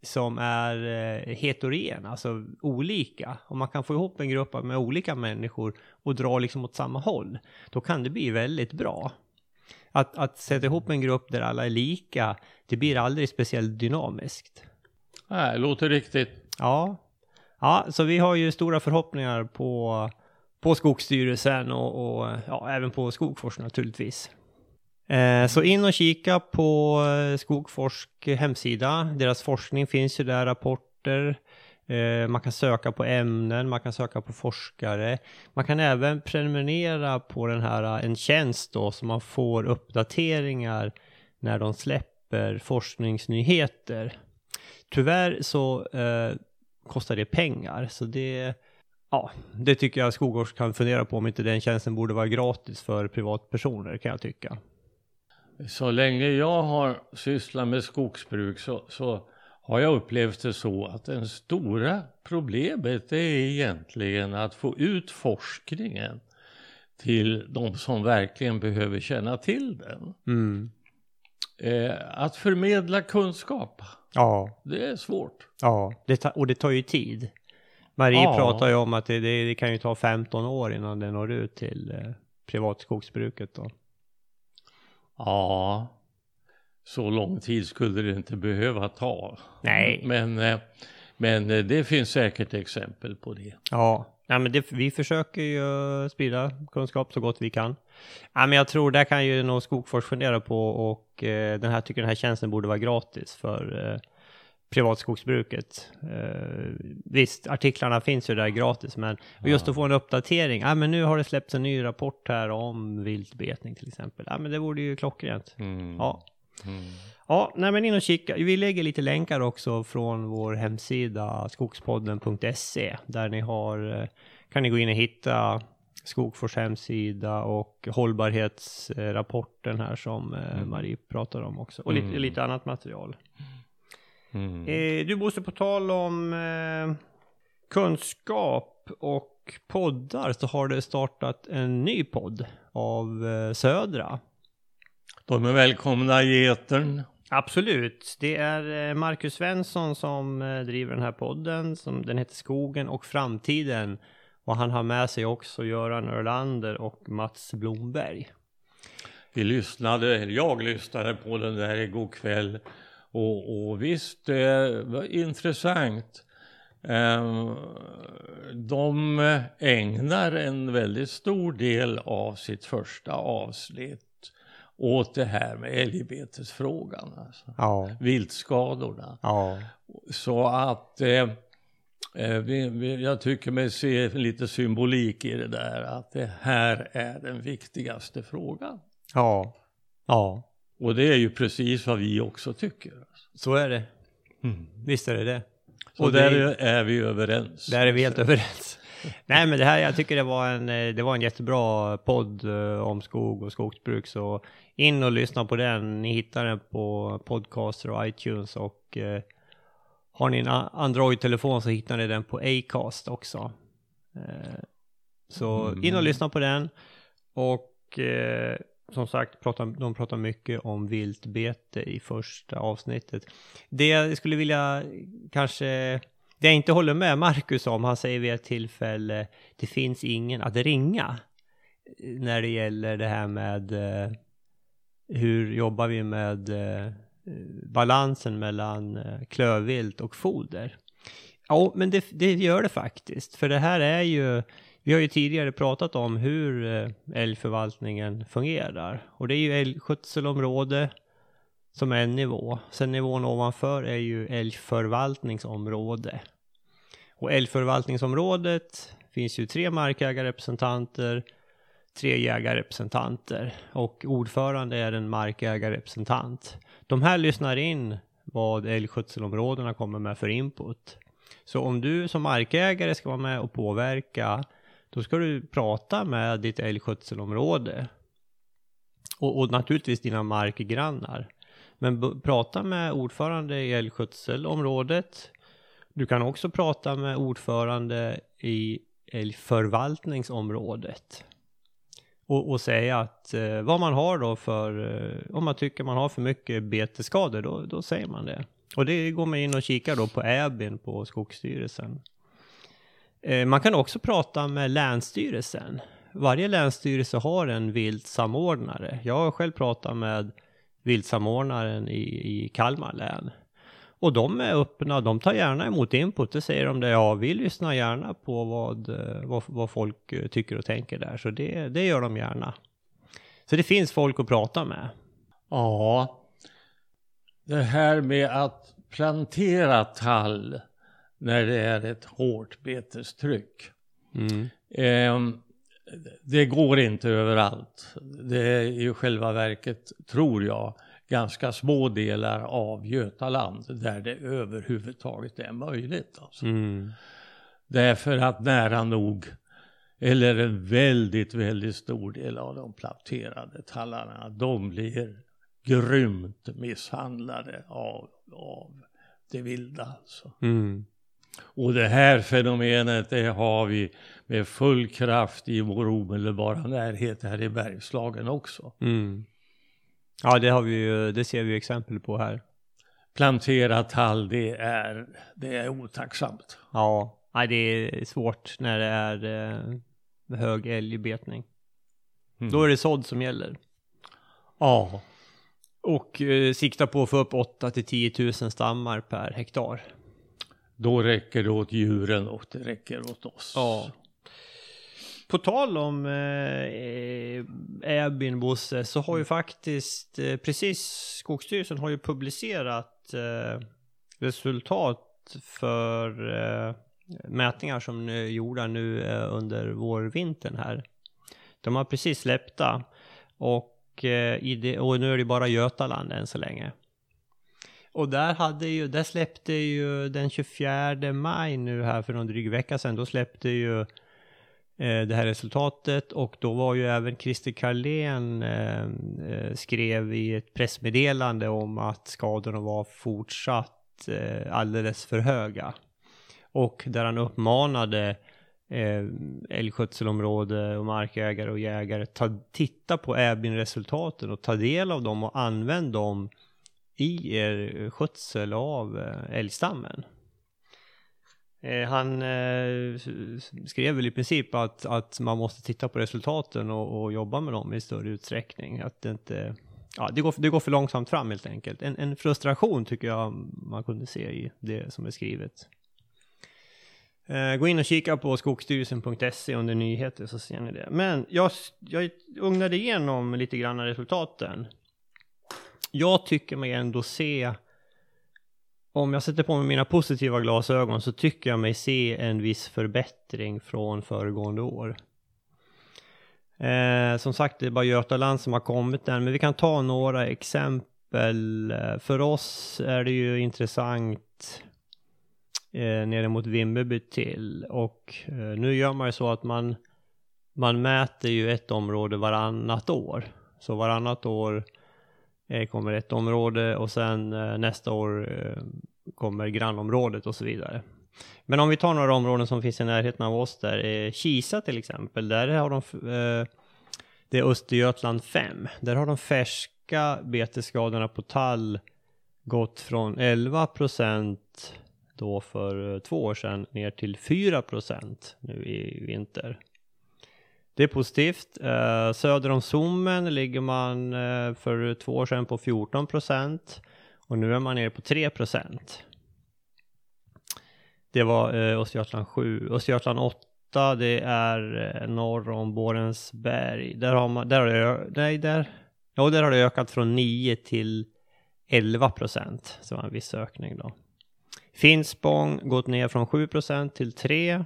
som är eh, heterogen, alltså olika, och man kan få ihop en grupp med olika människor och dra liksom åt samma håll, då kan det bli väldigt bra. Att, att sätta ihop en grupp där alla är lika, det blir aldrig speciellt dynamiskt. Nej, låter riktigt. Ja, ja så vi har ju stora förhoppningar på, på Skogsstyrelsen och, och ja, även på Skogforsk naturligtvis. Eh, så in och kika på Skogforsk hemsida. Deras forskning finns ju där, rapporter. Eh, man kan söka på ämnen, man kan söka på forskare. Man kan även prenumerera på den här, eh, en tjänst då, så man får uppdateringar när de släpper släpper forskningsnyheter. Tyvärr så eh, kostar det pengar, så det, ja, det tycker jag Skogårds kan fundera på om inte den tjänsten borde vara gratis för privatpersoner kan jag tycka. Så länge jag har sysslat med skogsbruk så, så har jag upplevt det så att det stora problemet är egentligen att få ut forskningen till de som verkligen behöver känna till den. Mm. Eh, att förmedla kunskap, Ja, det är svårt. ja, det ta, och det tar ju tid. Marie Ja. pratar ju om att det, det, det kan ju ta 15 år innan det når ut till eh, privatskogsbruket då. Ja, så lång tid skulle det inte behöva ta. Nej. Men, eh, men eh, det finns säkert exempel på det. Ja, ja men det, vi försöker ju sprida kunskap så gott vi kan. Ja, men jag tror där kan ju nog Skogfors fundera på och eh, den här tycker den här tjänsten borde vara gratis för eh, privatskogsbruket. Eh, visst, artiklarna finns ju där gratis, men just att få en uppdatering. Ja, men nu har det släppts en ny rapport här om viltbetning till exempel. Ja, men det vore ju klockrent. Mm. Ja. Mm. Ja, nej men in och kika. Vi lägger lite länkar också från vår hemsida skogspodden.se där ni har, eh, kan ni gå in och hitta Skogfors hemsida och hållbarhetsrapporten här som eh, Marie pratar om också. Och lite, Mm. lite annat material. Mm. Eh, du Bosse, på tal om eh, kunskap och poddar så har det startat en ny podd av eh, Södra. De är välkomna i etern. Absolut. Det är eh, Marcus Svensson som eh, driver den här podden. Som, den heter Skogen och framtiden. Och han har med sig också Göran Örlander och Mats Blomberg. Vi lyssnade, jag lyssnade på den där igår kväll och, och visst, det var intressant. Ehm, de eh, ägnar en väldigt stor del av sitt första avsnitt åt det här med älgbetesfrågan, alltså. Ja. viltskadorna. Ja. Så att eh, eh, vi, vi, jag tycker mig se lite symbolik i det där att det här är den viktigaste frågan. Ja. Ja. Och det är ju precis vad vi också tycker. Alltså. Så är det. Visst är det det. Så Och där det- är vi överens. Där är vi helt överens. Nej men det här, jag tycker det var en, eh, det var en jättebra podd eh, om skog och skogsbruk. Så in och lyssna på den. Ni hittar den på Podcaster och iTunes och eh, har ni en Android-telefon så hittar ni den på Acast också. Eh, så in och lyssna på den. Och eh, som sagt, pratar, de pratar mycket om viltbete i första avsnittet. Det jag skulle vilja kanske det jag inte håller med Marcus om, han säger vid ett tillfälle, det finns ingen att ringa. När det gäller det här med eh, hur jobbar vi med eh, balansen mellan eh, klövvilt och foder. Ja, men det, det gör det faktiskt, för det här är ju, vi har ju tidigare pratat om hur eh, älgförvaltningen fungerar. Och det är ju älgskötselområde som är en nivå. Sen nivån ovanför är ju älgförvaltningsområde. Och älgförvaltningsområdet finns ju tre markägarrepresentanter, tre jägarrepresentanter och ordförande är en markägarrepresentant. De här lyssnar in vad älgskötselområdena kommer med för input. Så om du som markägare ska vara med och påverka, då ska du prata med ditt älgskötselområde. Och, och naturligtvis dina markgrannar. Men prata med ordförande i älgskötselområdet. Du kan också prata med ordförande i älgförvaltningsområdet. Och, och säga att eh, vad man har då för, eh, om man tycker man har för mycket betesskador, då, då säger man det. Och det går man in och kikar då på ÄBIN på Skogsstyrelsen. Eh, man kan också prata med Länsstyrelsen. Varje länsstyrelse har en viltsamordnare. Jag har själv pratat med viltsamordnaren i, i Kalmar län. Och de är öppna, de tar gärna emot input. Det säger de det, ja vi lyssnar gärna på vad, eh, vad, vad folk eh, tycker och tänker där. Så det, det gör de gärna. Så det finns folk att prata med. Ja, det här med att plantera tall när det är ett hårt betestryck. Ehm, det går inte överallt. Det är i själva verket, tror jag, ganska små delar av Götaland där det överhuvudtaget är möjligt. Alltså. Mm. Därför att nära nog, eller en väldigt, väldigt stor del av de planterade tallarna, de blir grymt misshandlade av, av det vilda. Alltså. Mm. Och det här fenomenet det har vi med full kraft i vår omedelbara närhet här i Bergslagen också. Mm. Ja, det har vi ju, det ser vi exempel på här. Plantera tall, det är, det är otacksamt. Ja, nej, det är svårt när det är eh, hög älgbetning. Mm. Då är det sådd som gäller. Ja, Och eh, sikta på att få upp 8 till 10 000 stammar per hektar. då räcker det åt djuren och det räcker åt oss. Ja. På tal om eh, Äbyn Bosse så har ju faktiskt eh, precis Skogsstyrelsen har ju publicerat eh, resultat för eh, mätningar som är gjorda nu eh, under vårvintern här. De har precis släppta och, eh, det, och nu är det bara Götaland än så länge. Och där hade ju, där släppte ju den 24 maj nu här för någon dryg vecka sedan, då släppte ju eh, Eh, det här resultatet och då var ju även Christer Carlén eh, eh, skrev i ett pressmeddelande om att skadorna var fortsatt eh, alldeles för höga. Och där han uppmanade eh, älgskötselområde och markägare och jägare ta, titta på Äbin-resultaten och ta del av dem och använd dem i er skötsel av eh, älgstammen. Eh, han eh, skrev väl i princip att, att man måste titta på resultaten och, och jobba med dem i större utsträckning. Att det inte, ja, det går, det går för långsamt fram helt enkelt. En, en frustration tycker jag man kunde se i det som är skrivet. Eh, gå in och kika på skogsstyrelsen.se under nyheter så ser ni det. Men jag, jag ugnade igenom lite grann resultaten. Jag tycker mig ändå se om jag sätter på mig mina positiva glasögon så tycker jag mig se en viss förbättring från föregående år. Eh, som sagt, det är bara Götaland som har kommit än, men vi kan ta några exempel. Eh, för oss är det ju intressant eh, nere mot Vimmerby till och eh, nu gör man ju så att man, man mäter ju ett område varannat år. Så varannat år Eh, kommer ett område och sen eh, nästa år eh, kommer grannområdet och så vidare. Men om vi tar några områden som finns i närheten av oss där, Kisa till exempel, där har de, det är Östergötland 5, där har de färska betesskadorna på tall gått från 11 procent då för två år sedan ner till 4 procent nu i vinter. Det är positivt. Eh, söder om Sommen ligger man eh, för två år sedan på 14 procent och nu är man nere på 3 procent. Det var eh, Östergötland 7. Östergötland 8 det är eh, norr om Borensberg. Där har man, där har det, nej där, ja, där har det ökat från 9 till 11 procent. Så det var en viss ökning då. Finspång gått ner från 7 procent till 3.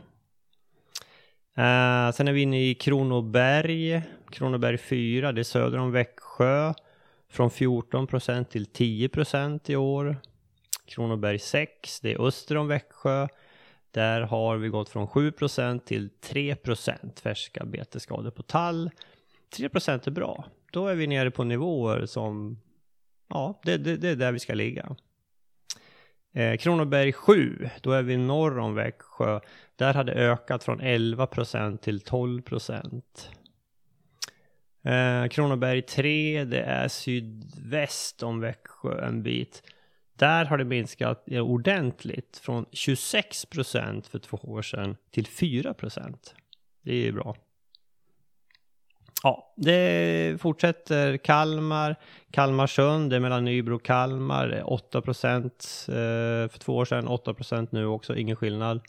Uh, sen är vi inne i Kronoberg. Kronoberg 4, det är söder om Växjö. Från 14 procent till 10 procent i år. Kronoberg 6, det är öster om Växjö. Där har vi gått från 7 procent till 3 procent färska betesskador på tall. 3 procent är bra. Då är vi nere på nivåer som, ja, det, det, det är där vi ska ligga. Eh, Kronoberg 7, då är vi norr om Växjö. Där hade ökat från 11 procent till 12 procent. Eh, Kronoberg 3, det är sydväst om Växjö en bit. Där har det minskat ordentligt från 26 procent för två år sedan till 4 procent. Det är ju bra. Ja, det fortsätter Kalmar, Kalmarsund, det är mellan Nybro och Kalmar, 8 procent eh, för två år sedan, 8 procent nu också, ingen skillnad.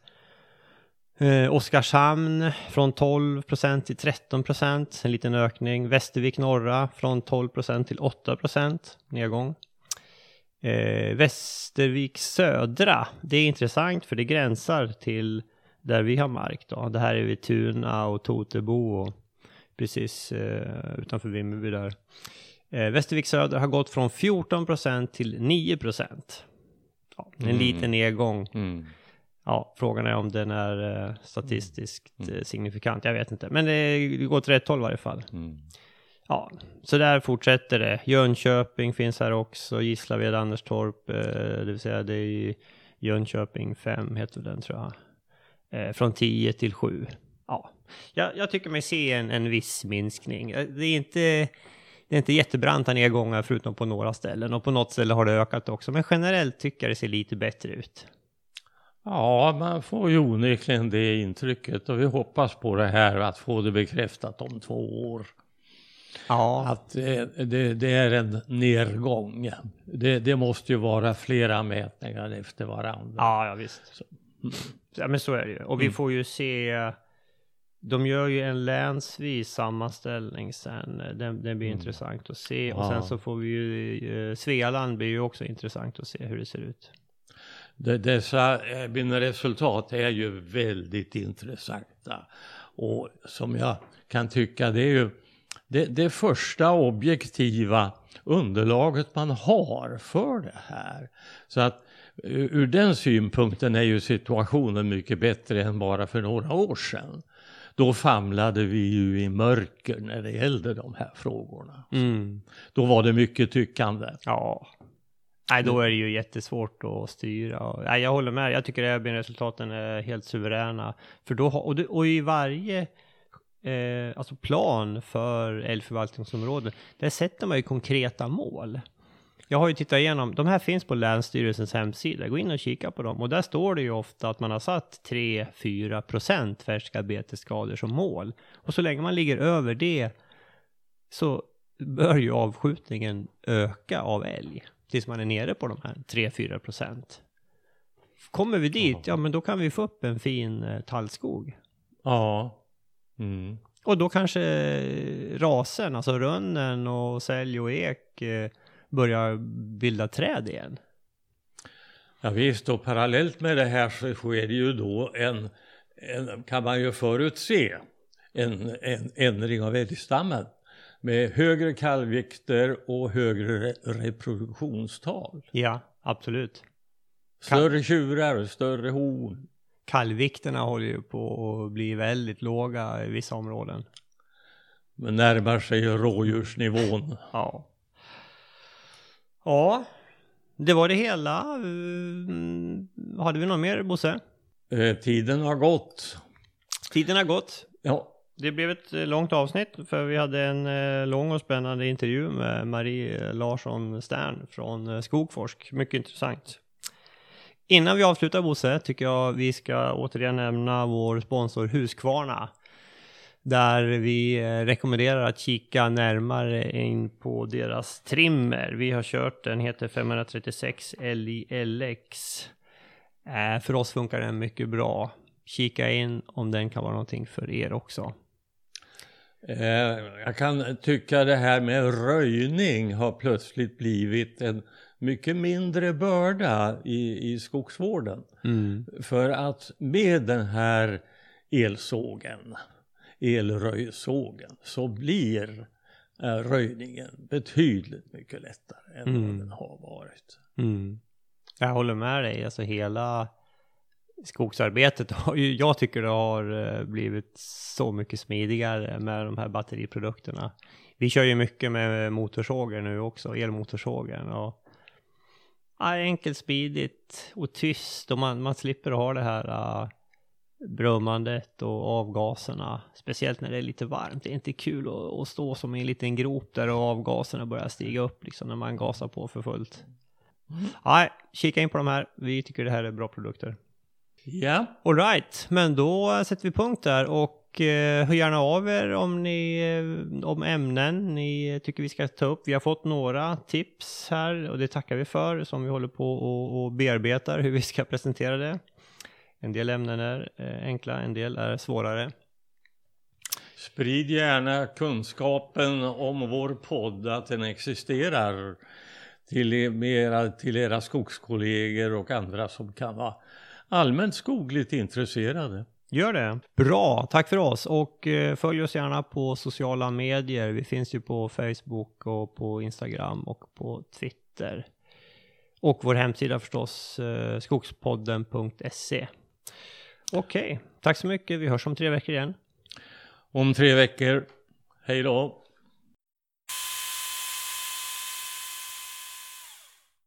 Eh, Oskarshamn från 12 procent till 13 procent, en liten ökning. Västervik norra från 12 procent till 8 procent, nedgång. Eh, Västervik södra, det är intressant för det gränsar till där vi har mark då. Det här är vid Tuna och Totebo och precis eh, utanför Vimmerby där. Eh, Västervik Söder har gått från 14% till 9%. Ja, en Mm. liten nedgång. Mm. Ja, frågan är om den är eh, statistiskt Mm. eh, signifikant. Jag vet inte. Men det går åt rätt håll i varje fall. Mm. Ja, så där fortsätter det. Jönköping finns här också. Gislaved, Anderstorp, eh, det vill säga det är Jönköping 5 heter den tror jag. Eh, från 10 till 7. Ja, jag, jag tycker mig se en, en viss minskning. Eh, Det är inte det är inte jättebranta nedgångar förutom på några ställen och på något ställe har det ökat också. Men generellt tycker jag det ser lite bättre ut. Ja, man får ju onekligen det intrycket och vi hoppas på det här att få det bekräftat om två år. Ja, Att det, det är en nedgång. Det, det måste ju vara flera mätningar efter varandra. ja, ja visst. Ja, men så är det ju. Och vi Mm. får ju se. De gör ju en länsvis sammanställning sen. Den, den blir Mm. intressant att se. Och Ja. sen så får vi ju, eh, Svealand blir ju också intressant att se hur det ser ut. Det, dessa eh, mina resultat är ju väldigt intressanta. Och som jag kan tycka det är ju det, det första objektiva underlaget man har för det här. Så att eh, ur den synpunkten är ju situationen mycket bättre än bara för några år sedan. Då famlade vi ju i mörker när det gällde de här frågorna. Mm. Då var det mycket tyckande. Ja. Nej, då är det ju jättesvårt att styra. Nej, jag håller med. Jag tycker Airbnb-resultaten är helt suveräna. För då, och, det, och i varje eh, alltså plan för älgförvaltningsområden, där sätter man ju konkreta mål. Jag har ju tittat igenom, de här finns på Länsstyrelsens hemsida, gå in och kika på dem. Och där står det ju ofta att man har satt 3-4 procent färska betesskador som mål. Och så länge man ligger över det så bör ju avskjutningen öka av älg tills man är nere på de här 3-4 procent. Kommer vi dit, ja men då kan vi få upp en fin eh, tallskog. Ja. Mm. Och då kanske rasen, alltså rönnen och sälj och ek eh, börjar bilda träd igen. Ja, visst, och parallellt med det här så sker det ju då en, en kan man ju förutse, en, en ändring av älgstammen med högre kalvvikter och högre re reproduktionstal. Ja, absolut. Större tjurar, större horn. Kalvvikterna håller ju på att bli väldigt låga i vissa områden. Men närmar sig rådjursnivån. Ja. Ja, det var det hela. Mm, Hade vi något mer Bosse? Eh, tiden har gått. Tiden har gått. Ja, Det blev ett eh, långt avsnitt för vi hade en eh, lång och spännande intervju med Marie Larsson Stern från eh, Skogforsk. Mycket intressant. Innan vi avslutar Bosse tycker jag vi ska återigen nämna vår sponsor Husqvarna. Där vi eh, rekommenderar att kika närmare in på deras trimmer. Vi har kört den, heter 536 LILX. Eh, för oss funkar den mycket bra. Kika in om den kan vara någonting för er också. Eh, jag kan tycka det här med röjning har plötsligt blivit en mycket mindre börda i, i skogsvården. För att med den här elsågen, elröjsågen, så blir eh, röjningen betydligt mycket lättare än Mm. vad den har varit. Mm. Jag håller med dig, alltså hela skogsarbetet har ju, jag tycker det har eh, blivit så mycket smidigare med de här batteriprodukterna. Vi kör ju mycket med motorsågar nu också, elmotorsågen och ja, enkelt, smidigt och tyst och man, man slipper ha det här uh, brummandet och avgaserna. Speciellt när det är lite varmt. Det är inte kul att, att stå som i en liten grop där och avgaserna börjar stiga upp liksom när man gasar på för fullt. Nej, kika in på de här. Vi tycker det här är bra produkter. Ja, Alright, men då sätter vi punkt där och eh, hör gärna av er om ni eh, om ämnen ni tycker vi ska ta upp. Vi har fått några tips här och det tackar vi för som vi håller på och, och bearbetar hur vi ska presentera det. En del ämnen är eh, enkla, en del är svårare. sprid gärna kunskapen om vår podd, att den existerar till, er, era, till era skogskollegor och andra som kan vara allmänt skogligt intresserade. Gör det. Bra, tack för oss och eh, följ oss gärna på sociala medier. Vi finns ju på Facebook och på Instagram och på Twitter. Och vår hemsida förstås, eh, skogspodden.se. Okej, tack så mycket. Vi hörs om tre veckor igen. Om tre veckor. Hej då!